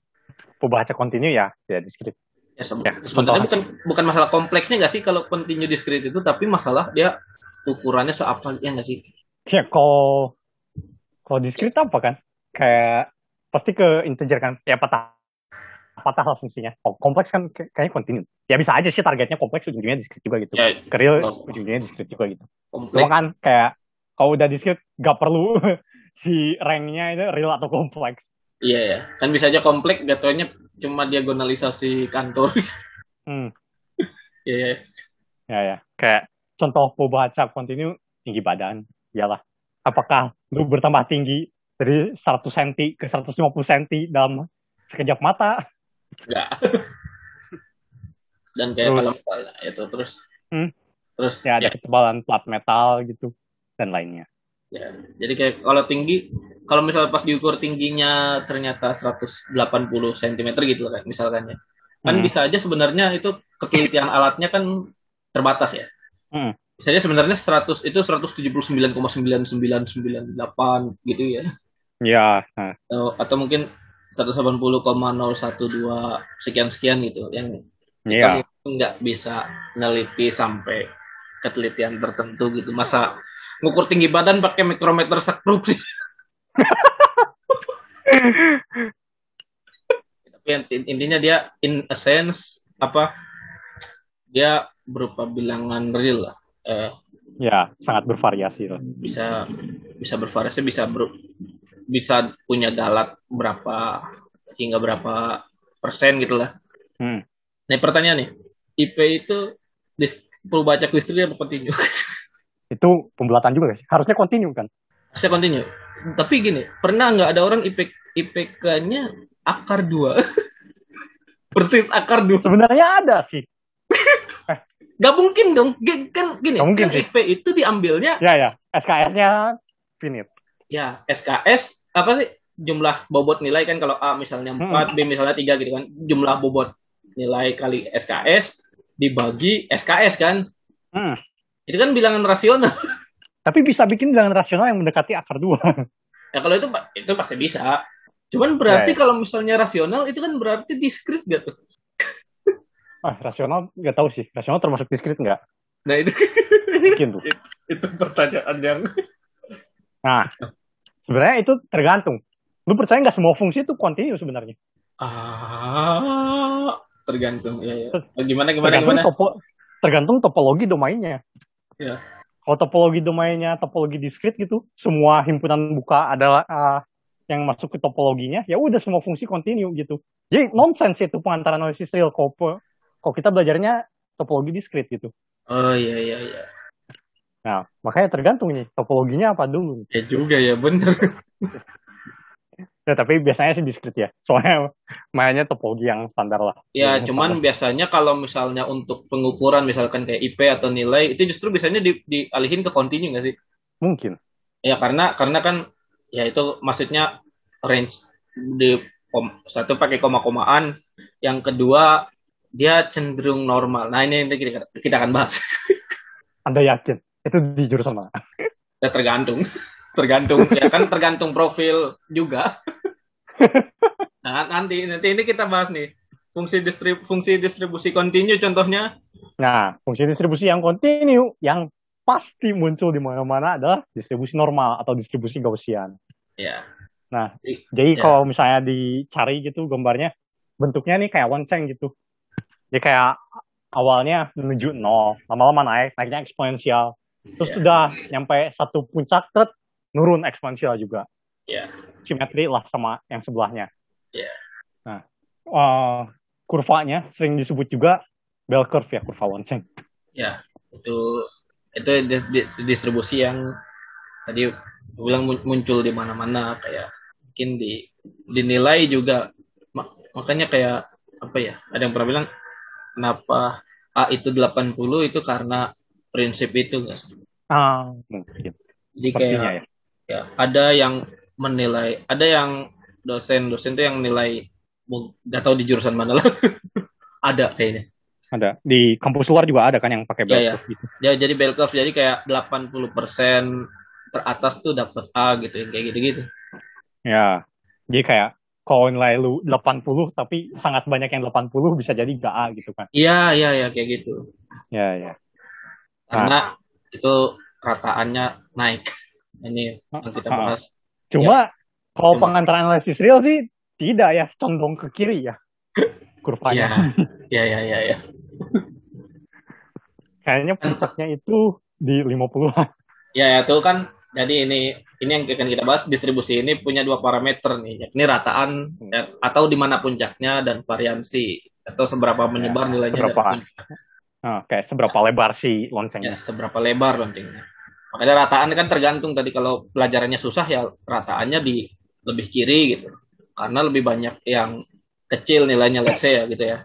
pembaca kontinu ya, ya discrete. Ya, se- Ya, sebenarnya bukan bukan masalah kompleksnya nggak sih kalau continue discrete itu, tapi masalah dia ukurannya seapa ya nggak sih? Ya, kalau kalau discrete apa kan? Kayak pasti ke integer kan? Ya patah patah lah fungsinya. Oh, kompleks kan kayak- kayaknya kontinu. Ya bisa aja sih targetnya kompleks ujungnya discrete juga gitu. Ya Keril Oh. ujungnya discrete juga gitu. Cuma kan kayak kalau udah discrete gak perlu si ranknya itu real atau kompleks. Iya ya, kan bisa aja kompleks jatuhnya cuma diagonalisasi kantor. Hmm. Iya. iya. Ya ya. Kayak contoh pembaca kontinu tinggi badan. Iyalah. Apakah lu bertambah tinggi dari 100 cm ke 150 cm dalam sekejap mata? Enggak. Dan kayak Terus? kalau itu terus Hmm. terus Ya ada ya, ketebalan plat metal gitu dan lainnya. ya. Jadi kayak kalau tinggi kalau misalnya pas diukur tingginya ternyata 180 cm gitu kan misalkan ya. Kan Hmm. bisa aja sebenarnya itu ketelitian alatnya kan terbatas ya. Hmm. misalnya sebenarnya 100 itu 179,99998 gitu ya. Ya. Atau, atau mungkin 180,012 sekian sekian gitu yang Iya. nggak bisa neliti sampai ketelitian tertentu gitu. Masa ngukur tinggi badan pakai mikrometer sekrup sih. Tapi intinya dia in a sense apa dia berupa bilangan real lah. Eh, ya, sangat bervariasi lah. Bisa bisa bervariasi, bisa ber, bisa punya dalat berapa hingga berapa persen gitu lah. Hmm. Nah pertanyaan nih, IP itu dis, perlu baca listrik apa continue? itu pembelatan juga sih. Harusnya continue kan? Harusnya continue. Tapi gini, pernah nggak ada orang IP IPK-nya akar dua? Persis akar dua. Sebenarnya ada sih. Gak mungkin dong. G kan gini, Gak mungkin kan. IP itu diambilnya Ya ya, SKS-nya finite. Ya SKS apa sih jumlah bobot nilai kan kalau A misalnya 4, Hmm. B misalnya 3 gitu kan. Jumlah bobot nilai kali SKS dibagi SKS kan. Hmm. Itu kan bilangan rasional. Tapi bisa bikin bilangan rasional yang mendekati akar dua. Ya kalau itu itu pasti bisa. Cuman berarti Ya, ya. kalau misalnya rasional itu kan berarti diskrit gak tuh? ah, rasional nggak tahu sih. Rasional termasuk diskrit nggak? Nah itu Mungkin tuh. itu pertanyaan yang Nah, sebenarnya itu tergantung. Lu percaya nggak semua fungsi itu kontinu sebenarnya? ah tergantung ya, ya. Gimana gimana Tergantung, gimana? topo, tergantung topologi domainnya. Ya. Kalau topologi domainnya topologi diskrit gitu, semua himpunan buka adalah ah, yang masuk ke topologinya, ya udah semua fungsi kontinu gitu. Jadi nonsense itu pengantaran analisis real. Kalau kalau kita belajarnya topologi diskrit gitu. Oh iya iya iya. Nah, makanya tergantung nih topologinya apa dulu. Ya juga ya bener. Ya, tapi biasanya sih diskrit ya. Soalnya mainnya topologi yang standar lah. Ya Yang cuman standar. biasanya kalau misalnya untuk pengukuran misalkan kayak IP atau nilai itu justru biasanya di, dialihin ke continue nggak sih? mungkin. Ya karena karena kan ya itu maksudnya range di kom, satu pakai koma-komaan, yang kedua dia cenderung normal. Nah ini, ini kita, kita akan bahas. Anda yakin? Itu di jurusan mana? Ya tergantung, tergantung ya kan tergantung profil juga. Nah, nanti nanti ini kita bahas nih fungsi distrib, fungsi distribusi kontinu contohnya. Nah, fungsi distribusi yang kontinu yang pasti muncul di mana-mana adalah distribusi normal atau distribusi Gaussian. Ya. Nah, Jadi- jadi ya. kalau misalnya dicari gitu gambarnya, bentuknya nih kayak lonceng gitu. Jadi kayak awalnya menuju nol, lama-lama naik, naiknya eksponensial. Terus Ya. sudah nyampe satu puncak, terus nurun eksponensial juga. Ya. Simetri lah sama yang sebelahnya. Ya. Nah, eh, kurvanya sering disebut juga bell curve ya, kurva lonceng. Ya, itu itu di- di- distribusi yang tadi bilang mun- muncul di mana-mana kayak mungkin di dinilai juga Ma- makanya kayak apa ya? Ada yang pernah bilang kenapa A itu 80 itu karena prinsip itu enggak sih? Ah, mungkin. Jadi kayak ya. ya ada yang menilai, ada yang dosen-dosen tuh yang nilai nggak tahu di jurusan mana lah. ada kayaknya. Ada. Di kampus luar juga ada kan yang pakai bell Iya, iya. curve gitu. Ya, jadi bell curve jadi kayak 80% teratas tuh dapat A gitu yang kayak gitu-gitu. Ya. Jadi kayak kalau nilai lu 80 tapi sangat banyak yang 80 bisa jadi gak A gitu kan. Iya, iya, iya kayak gitu. Ya, ya. Karena itu rataannya naik. Ini yang kita Ah, ah. bahas. Cuma kalau Cuma- pengantaran analisis real sih tidak ya, condong ke kiri ya. Kurvanya. Iya, iya, iya, iya. Kayaknya puncaknya itu di 50-an. Ya, itu kan jadi ini ini yang akan kita bahas distribusi ini punya dua parameter nih, yakni rataan Hmm. ya, atau di mana puncaknya dan variansi atau seberapa menyebar nilainya dari seberapa. puncak. Nah, kayak seberapa lebar si ya, loncengnya. seberapa lebar loncengnya. Makanya rataan kan tergantung tadi kalau pelajarannya susah ya rataannya di lebih kiri gitu. Karena lebih banyak yang kecil nilainya let's say ya gitu ya.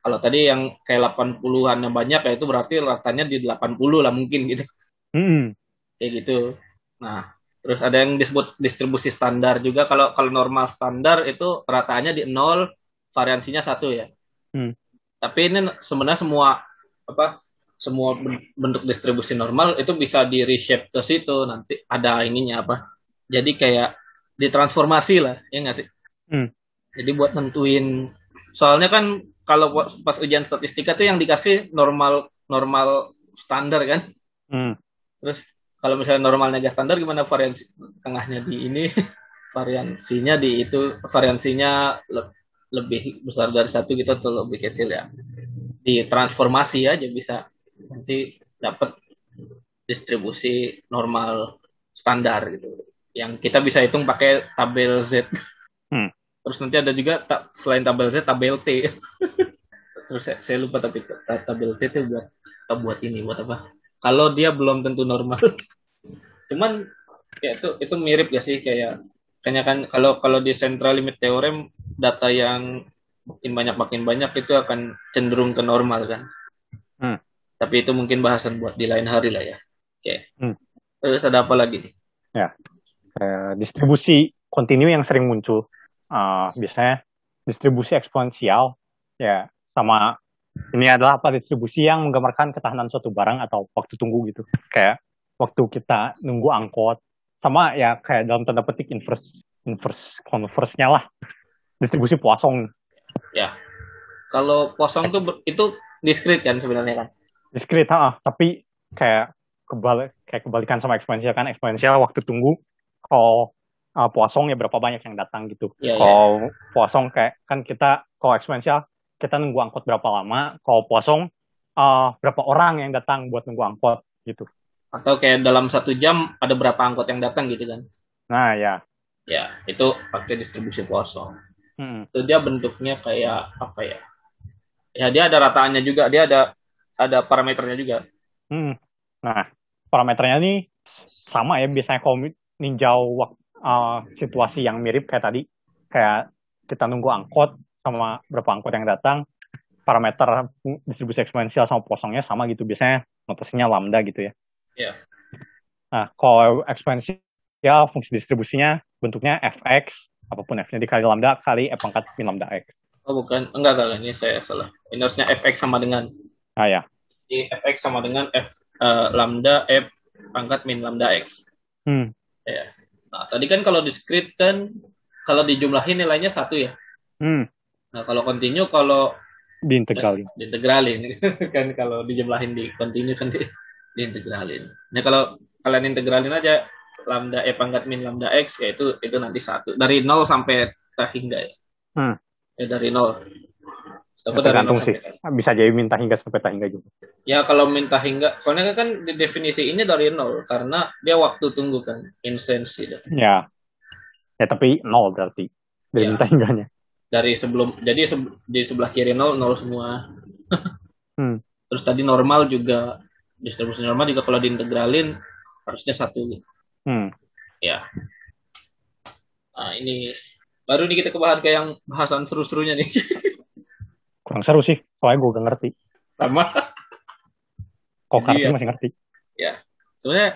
Kalau tadi yang kayak 80-an yang banyak ya itu berarti ratanya di 80 lah mungkin gitu. Hmm. Kayak gitu. Nah, terus ada yang disebut distribusi standar juga kalau kalau normal standar itu rataannya di 0, variansinya satu ya. Hmm. Tapi ini sebenarnya semua apa semua bentuk distribusi normal itu bisa di reshape ke situ nanti ada ininya apa jadi kayak ditransformasi lah ya nggak sih hmm. jadi buat nentuin soalnya kan kalau pas ujian statistika tuh yang dikasih normal normal standar kan hmm. terus kalau misalnya normalnya gak standar gimana variansi tengahnya di ini variansinya di itu variansinya le lebih besar dari satu gitu atau lebih kecil ya di transformasi aja bisa. Nanti dapat distribusi normal standar gitu. Yang kita bisa hitung pakai tabel Z. Hmm. terus nanti ada juga ta selain tabel Z tabel T. Terus saya, saya lupa tapi tabel T itu buat buat ini buat apa? Kalau dia belum tentu normal. Cuman ya itu itu mirip ya sih? Kayak kayaknya kan kalau kalau di central limit theorem data yang makin banyak makin banyak itu akan cenderung ke normal kan? Hmm. tapi itu mungkin bahasan buat di lain hari lah ya. Oke. Hmm. terus ada apa lagi nih? Ya. Eh, distribusi kontinu yang sering muncul. Uh, biasanya distribusi eksponensial ya. Sama ini adalah apa distribusi yang menggambarkan ketahanan suatu barang atau waktu tunggu gitu. Kayak waktu kita nunggu angkot. Sama ya kayak dalam tanda petik inverse inverse converse-nya lah. Distribusi Poisson ya. Kalau Poisson tuh itu diskrit kan sebenarnya kan? Diskrit ha, tapi kayak kebal kayak kebalikan sama eksponensial kan? Eksponensial waktu tunggu kalau uh, Poisson ya berapa banyak yang datang gitu. Ya, kalau ya. Poisson kayak kan kita kalau eksponensial kita nunggu angkot berapa lama kalau Poisson uh, berapa orang yang datang buat nunggu angkot gitu. Atau kayak dalam satu jam ada berapa angkot yang datang gitu kan? Nah ya. Ya itu pakai distribusi kosong hmm. itu dia bentuknya kayak apa ya ya dia ada rataannya juga dia ada ada parameternya juga hmm. nah parameternya ini sama ya biasanya kalau ninjau uh, situasi yang mirip kayak tadi kayak kita nunggu angkot sama berapa angkot yang datang parameter distribusi eksponensial sama kosongnya sama gitu biasanya notasinya lambda gitu ya Yeah. Nah, kalau eksponensial fungsi distribusinya bentuknya fx, apa pun f-nya dikali lambda kali f pangkat min lambda x. Oh bukan, enggak enggak ini saya salah. Ini harusnya fx sama dengan ah ya. Jadi fx sama dengan f uh, lambda f pangkat min lambda x. Hmm. Ya. Nah tadi kan kalau diskrit kan kalau dijumlahin nilainya satu ya. Hmm. Nah kalau continue kalau diintegralin. Diintegralin kan kalau dijumlahin di continue kan di, diintegralin. Nah kalau kalian integralin aja lambda e pangkat min lambda x ya itu itu nanti satu dari nol sampai tak hingga ya. Hmm. Ya dari nol. Tapi tergantung sih. Bisa jadi minta hingga sampai tak hingga juga. Ya kalau minta hingga, soalnya kan di definisi ini dari nol karena dia waktu tunggu kan, insensi. Ya. Ya tapi nol berarti dari ya. minta hingganya. Dari sebelum, jadi se di sebelah kiri nol nol semua. hmm. Terus tadi normal juga distribusi normal juga kalau diintegralin harusnya satu hmm. ya. Nah ini baru nih kita kebahas kayak yang bahasan seru-serunya nih. Kurang seru sih soalnya gue gak ngerti. Sama. Kok ngerti ya. masih ngerti. Ya. Sebenarnya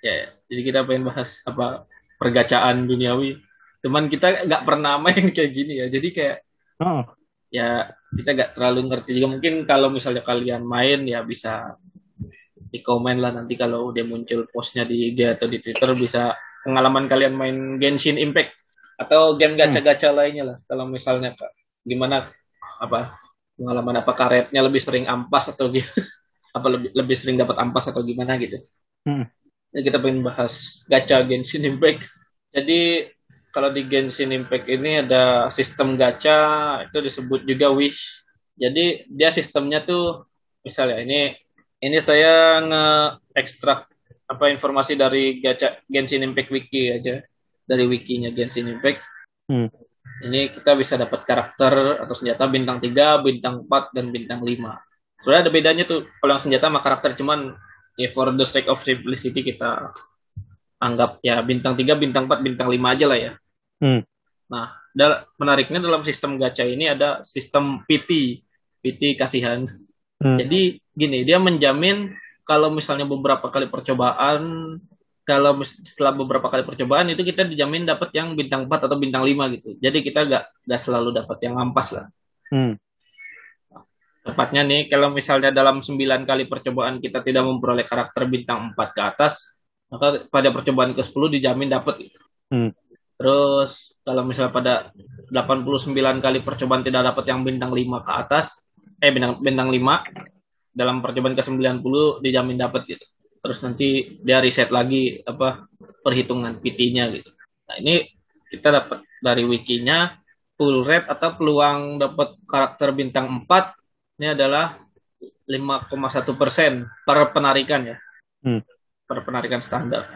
ya, ya jadi kita pengen bahas apa pergacaan duniawi. Cuman kita nggak pernah main kayak gini ya. Jadi kayak oh. ya kita nggak terlalu ngerti juga. Mungkin kalau misalnya kalian main ya bisa di komen lah nanti kalau dia muncul postnya di IG atau di Twitter bisa pengalaman kalian main Genshin Impact atau game gacha-gacha hmm. lainnya lah kalau misalnya gimana apa pengalaman apa karetnya lebih sering ampas atau apa lebih lebih sering dapat ampas atau gimana gitu hmm. Jadi kita pengen bahas gacha Genshin Impact jadi kalau di Genshin Impact ini ada sistem gacha itu disebut juga wish jadi dia sistemnya tuh misalnya ini ini saya nge-ekstrak apa informasi dari gacha Genshin Impact Wiki aja dari wikinya Genshin Impact. Hmm. Ini kita bisa dapat karakter atau senjata bintang 3, bintang 4 dan bintang 5. Sebenarnya ada bedanya tuh kalau yang senjata sama karakter cuman ya for the sake of simplicity kita anggap ya bintang 3, bintang 4, bintang 5 aja lah ya. Hmm. Nah, menariknya dalam sistem gacha ini ada sistem PT, PT kasihan. Hmm. Jadi gini, dia menjamin kalau misalnya beberapa kali percobaan, kalau setelah beberapa kali percobaan itu kita dijamin dapat yang bintang 4 atau bintang 5 gitu. Jadi kita gak, gak selalu dapat yang ampas lah. Hmm. tepatnya nih kalau misalnya dalam 9 kali percobaan kita tidak memperoleh karakter bintang 4 ke atas maka pada percobaan ke-10 dijamin dapat gitu. Hmm. Terus kalau misalnya pada 89 kali percobaan tidak dapat yang bintang 5 ke atas eh bintang bintang 5 dalam percobaan ke-90 dijamin dapat gitu. Terus nanti dia riset lagi apa perhitungan PT-nya gitu. Nah, ini kita dapat dari wikinya full rate atau peluang dapat karakter bintang 4 ini adalah 5,1 persen per penarikan ya. Hmm. Per penarikan standar.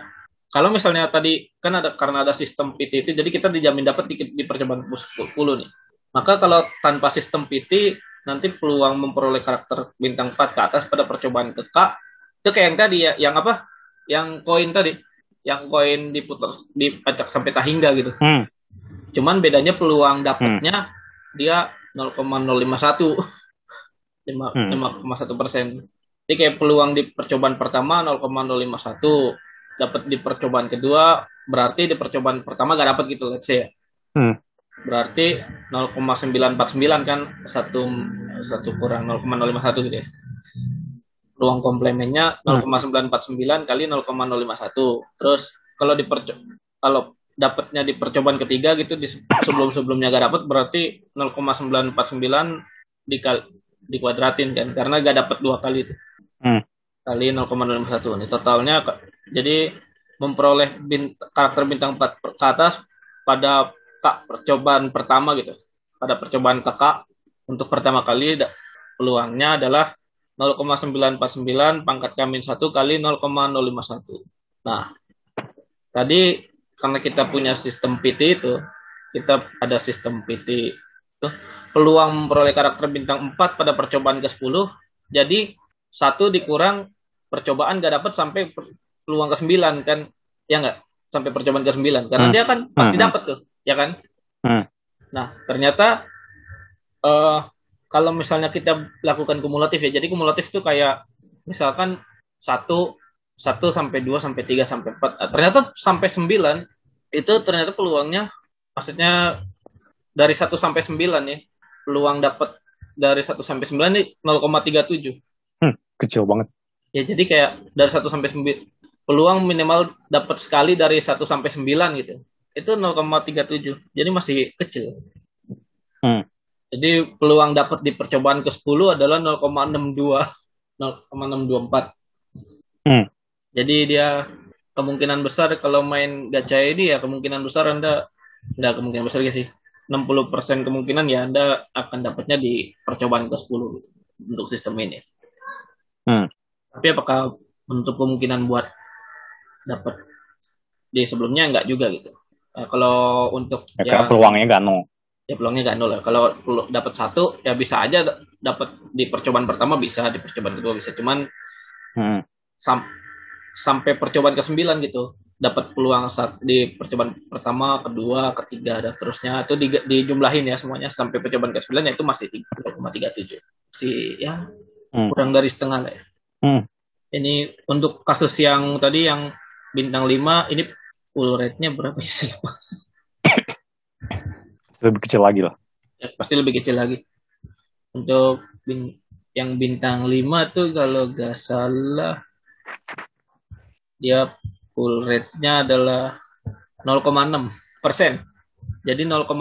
Kalau misalnya tadi kan ada karena ada sistem PT itu, jadi kita dijamin dapat di, di percobaan 10 nih. Maka kalau tanpa sistem PT, nanti peluang memperoleh karakter bintang 4 ke atas pada percobaan ke K, itu kayak yang tadi ya, yang apa? Yang koin tadi, yang koin diputar, dipacak sampai tahingga gitu. Hmm. Cuman bedanya peluang dapatnya hmm. dia 0,051. 5,1 persen. Jadi kayak peluang di percobaan pertama 0,051 dapat di percobaan kedua berarti di percobaan pertama gak dapat gitu let's say ya. Hmm. Berarti 0,949 kan satu satu kurang 0,051 gitu ya. Ruang komplemennya 0,949 kali 0,051. Terus kalau di kalau dapatnya di percobaan ketiga gitu di sebelum-sebelumnya gak dapat berarti 0,949 dikal dikuadratin kan karena gak dapat dua kali itu. Hmm. Kali 0,051. Ini totalnya jadi memperoleh bint karakter bintang 4 ke atas pada kak percobaan pertama gitu. Pada percobaan kakak untuk pertama kali peluangnya adalah 0,949 pangkat kamin 1 kali 0,051. Nah, tadi karena kita punya sistem PT itu, kita ada sistem PT itu, peluang memperoleh karakter bintang 4 pada percobaan ke-10, jadi satu dikurang percobaan gak dapat sampai peluang ke sembilan kan ya nggak sampai percobaan ke sembilan karena hmm. dia kan pasti hmm. dapat tuh ya kan hmm. nah ternyata uh, kalau misalnya kita lakukan kumulatif ya jadi kumulatif tuh kayak misalkan satu satu sampai dua sampai tiga sampai empat nah, ternyata sampai sembilan itu ternyata peluangnya maksudnya dari satu sampai sembilan ya peluang dapat dari satu sampai sembilan ini 0,37 hmm, kecil banget ya jadi kayak dari satu sampai sembilan peluang minimal dapat sekali dari 1 sampai 9 gitu. Itu 0,37. Jadi masih kecil. Hmm. Jadi peluang dapat di percobaan ke-10 adalah 0,62 0,624. Hmm. Jadi dia kemungkinan besar kalau main gacha ini ya kemungkinan besar Anda enggak kemungkinan besar ya sih. 60% kemungkinan ya Anda akan dapatnya di percobaan ke-10 untuk sistem ini. Hmm. Tapi apakah untuk kemungkinan buat dapat di sebelumnya enggak juga gitu. Nah, kalau untuk ya, ya peluangnya enggak nol. Ya peluangnya enggak nol ya. Kalau dapat satu ya bisa aja dapat di percobaan pertama bisa, di percobaan kedua bisa. Cuman hmm. sam sampai percobaan ke sembilan gitu dapat peluang saat di percobaan pertama, kedua, ketiga dan terusnya itu di, dijumlahin ya semuanya sampai percobaan ke sembilan ya itu masih 3,37. Si ya hmm. kurang dari setengah lah ya. Hmm. Ini untuk kasus yang tadi yang bintang 5 ini full rate-nya berapa sih? lebih kecil lagi lah. Ya, pasti lebih kecil lagi. Untuk bin, yang bintang 5 tuh kalau gak salah dia full rate-nya adalah 0,6 persen. Jadi 0,006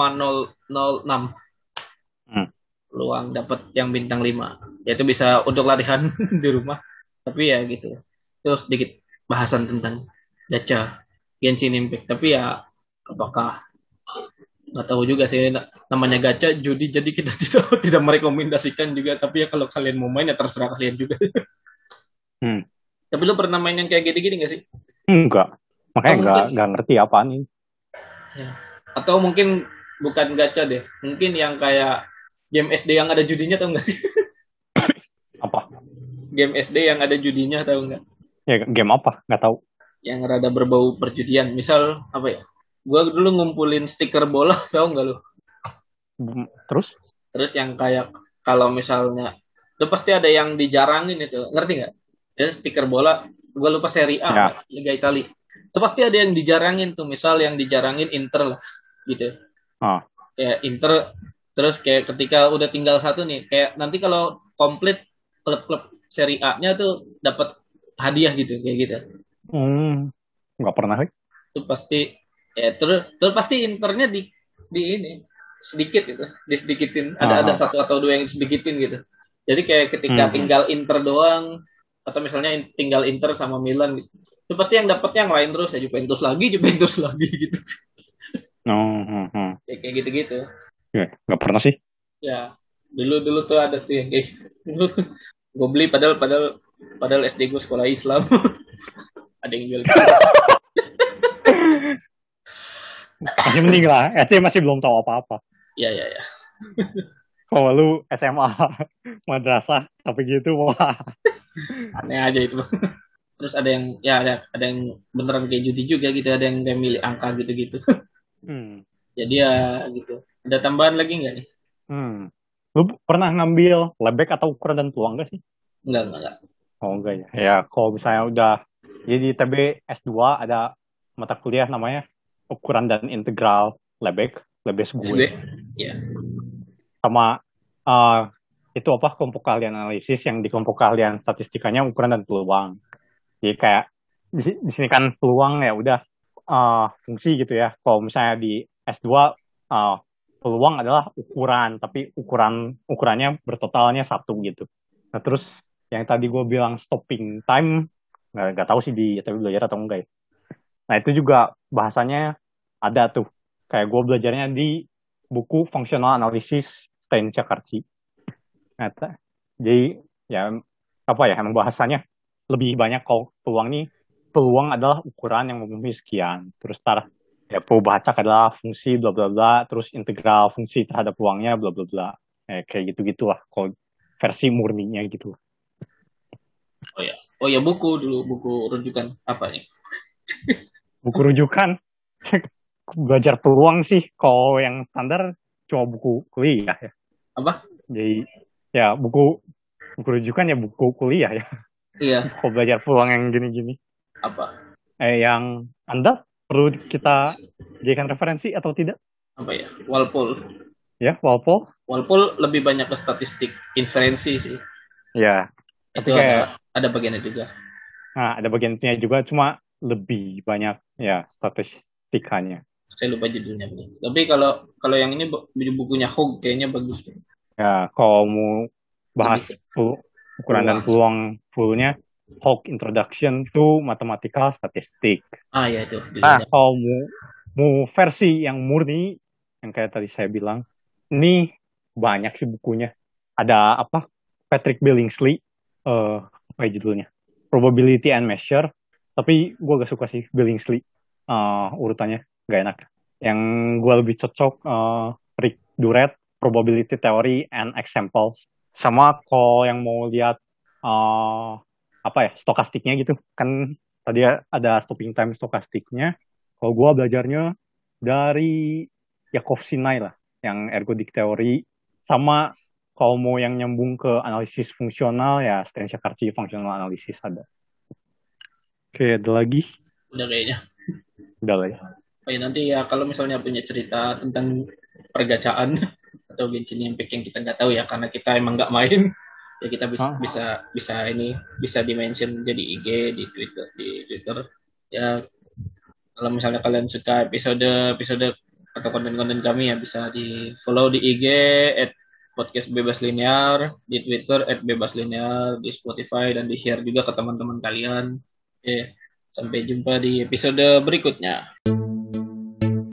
hmm. peluang dapat yang bintang 5. Ya itu bisa untuk latihan di rumah. Tapi ya gitu. Terus sedikit bahasan tentang gacha Genshin Impact tapi ya apakah nggak tahu juga sih. Namanya gacha judi jadi kita tidak tidak merekomendasikan juga. Tapi ya kalau kalian mau main ya terserah kalian juga. Hmm. tapi lu pernah main yang kayak gini-gini gak sih? Enggak. Makanya nggak nggak ngerti apa nih ya. atau mungkin bukan gacha deh. Mungkin yang kayak game SD yang ada judinya tau nggak apa? Game SD yang ada judinya tau nggak? Ya game apa? Nggak tahu yang rada berbau perjudian. Misal apa ya? Gua dulu ngumpulin stiker bola, tau nggak lu? Terus? Terus yang kayak kalau misalnya itu pasti ada yang dijarangin itu, ngerti nggak? Ya stiker bola, gua lupa seri A, ya. Liga Italia. Itu pasti ada yang dijarangin tuh, misal yang dijarangin Inter lah, gitu. Ah. Kayak Inter terus kayak ketika udah tinggal satu nih kayak nanti kalau komplit klub-klub seri A-nya tuh dapat hadiah gitu kayak gitu Hmm, nggak pernah. Itu pasti ya terus terus pasti internya di di ini sedikit gitu disedikitin ada Ah. ada satu atau dua yang disedikitin gitu jadi kayak ketika Hmm. tinggal Inter doang atau misalnya in- tinggal Inter sama Milan gitu itu pasti yang dapetnya yang lain terus ya Juventus lagi Juventus lagi gitu Oh, hmm, hmm. ya, kayak gitu gitu Ya, nggak pernah sih. ya dulu dulu tuh ada tuh yang kayak gue beli padahal padahal padahal SD gue sekolah Islam ada yang jual. Masih mending lah. SD masih belum tahu apa-apa. ya ya ya Kalau lu SMA, madrasah, tapi gitu, wah. aneh aja itu terus ada yang ya ada ada yang beneran kayak judi juga gitu ada yang kayak milih angka gitu gitu Hmm. jadi ya gitu ada tambahan lagi nggak nih Hmm. Lu pernah ngambil lebek atau ukuran dan peluang gak sih? enggak enggak enggak Oh enggak ya. Ya kalau misalnya udah jadi di TB S2 ada mata kuliah namanya ukuran dan integral lebek, lebek SD gue. ya Sama eh, itu apa kelompok keahlian analisis yang di kelompok keahlian statistikanya ukuran dan peluang. Jadi kayak di, di sini kan peluang ya udah eh, fungsi gitu ya. Kalau misalnya di S2 eh, peluang adalah ukuran, tapi ukuran ukurannya bertotalnya satu gitu. Nah terus yang tadi gue bilang stopping time nggak nggak tahu sih di tapi belajar atau enggak ya. Nah itu juga bahasanya ada tuh. Kayak gue belajarnya di buku Functional Analysis Stein Chakarchi. Nah, jadi ya apa ya emang bahasanya lebih banyak kalau peluang nih peluang adalah ukuran yang memenuhi sekian. Terus tar ya perubahan adalah fungsi bla bla bla, terus integral fungsi terhadap peluangnya bla bla bla. Eh, kayak gitu gitulah kalau versi murninya gitu. Oh ya oh ya buku dulu buku rujukan apa nih Buku rujukan belajar peluang sih kalau yang standar cuma buku kuliah ya. apa Jadi ya buku buku rujukan ya buku kuliah ya. iya Kalau belajar peluang yang gini-gini. apa Eh yang Anda perlu kita jadikan referensi atau tidak? apa ya Walpole Ya, Walpole? Walpole lebih banyak ke statistik inferensi sih Ya. itu Tapi kayak- ada bagiannya juga Nah, ada bagian itunya juga cuma lebih banyak ya statistikanya. saya lupa judulnya tapi kalau kalau yang ini bu- bukunya Hogg kayaknya bagus Ya, kalau mau bahas pelu- ukuran dan peluang fullnya Hawk Introduction to Mathematical Statistics. ah ya itu Nah, kalau mau, mau versi yang murni, yang kayak tadi saya bilang, ini banyak sih bukunya. Ada apa? Patrick Billingsley, eh apa ya judulnya? Probability and Measure. Tapi gue gak suka sih Billingsley eh, urutannya, gak enak. Yang gue lebih cocok eh, Rick Duret, Probability Theory and Examples. Sama kalau yang mau lihat eh, apa ya stokastiknya gitu, kan tadi ada stopping time stokastiknya. Kalau gue belajarnya dari Yakov Sinai lah, yang ergodic theory, sama kalau mau yang nyambung ke analisis fungsional ya Stan Shakarchi functional analysis ada. Oke, ada lagi? udah kayaknya Udah lah ya. Oh ya nanti ya kalau misalnya punya cerita tentang pergacaan atau Genshin Impact yang kita nggak tahu ya karena kita emang nggak main ya kita bisa Ah. bisa bisa ini bisa dimention jadi IG di Twitter di Twitter ya kalau misalnya kalian suka episode episode atau konten-konten kami ya bisa di follow di IG at podcast bebas linear di Twitter at bebas linear di Spotify dan di share juga ke teman-teman kalian. Oke sampai jumpa di episode berikutnya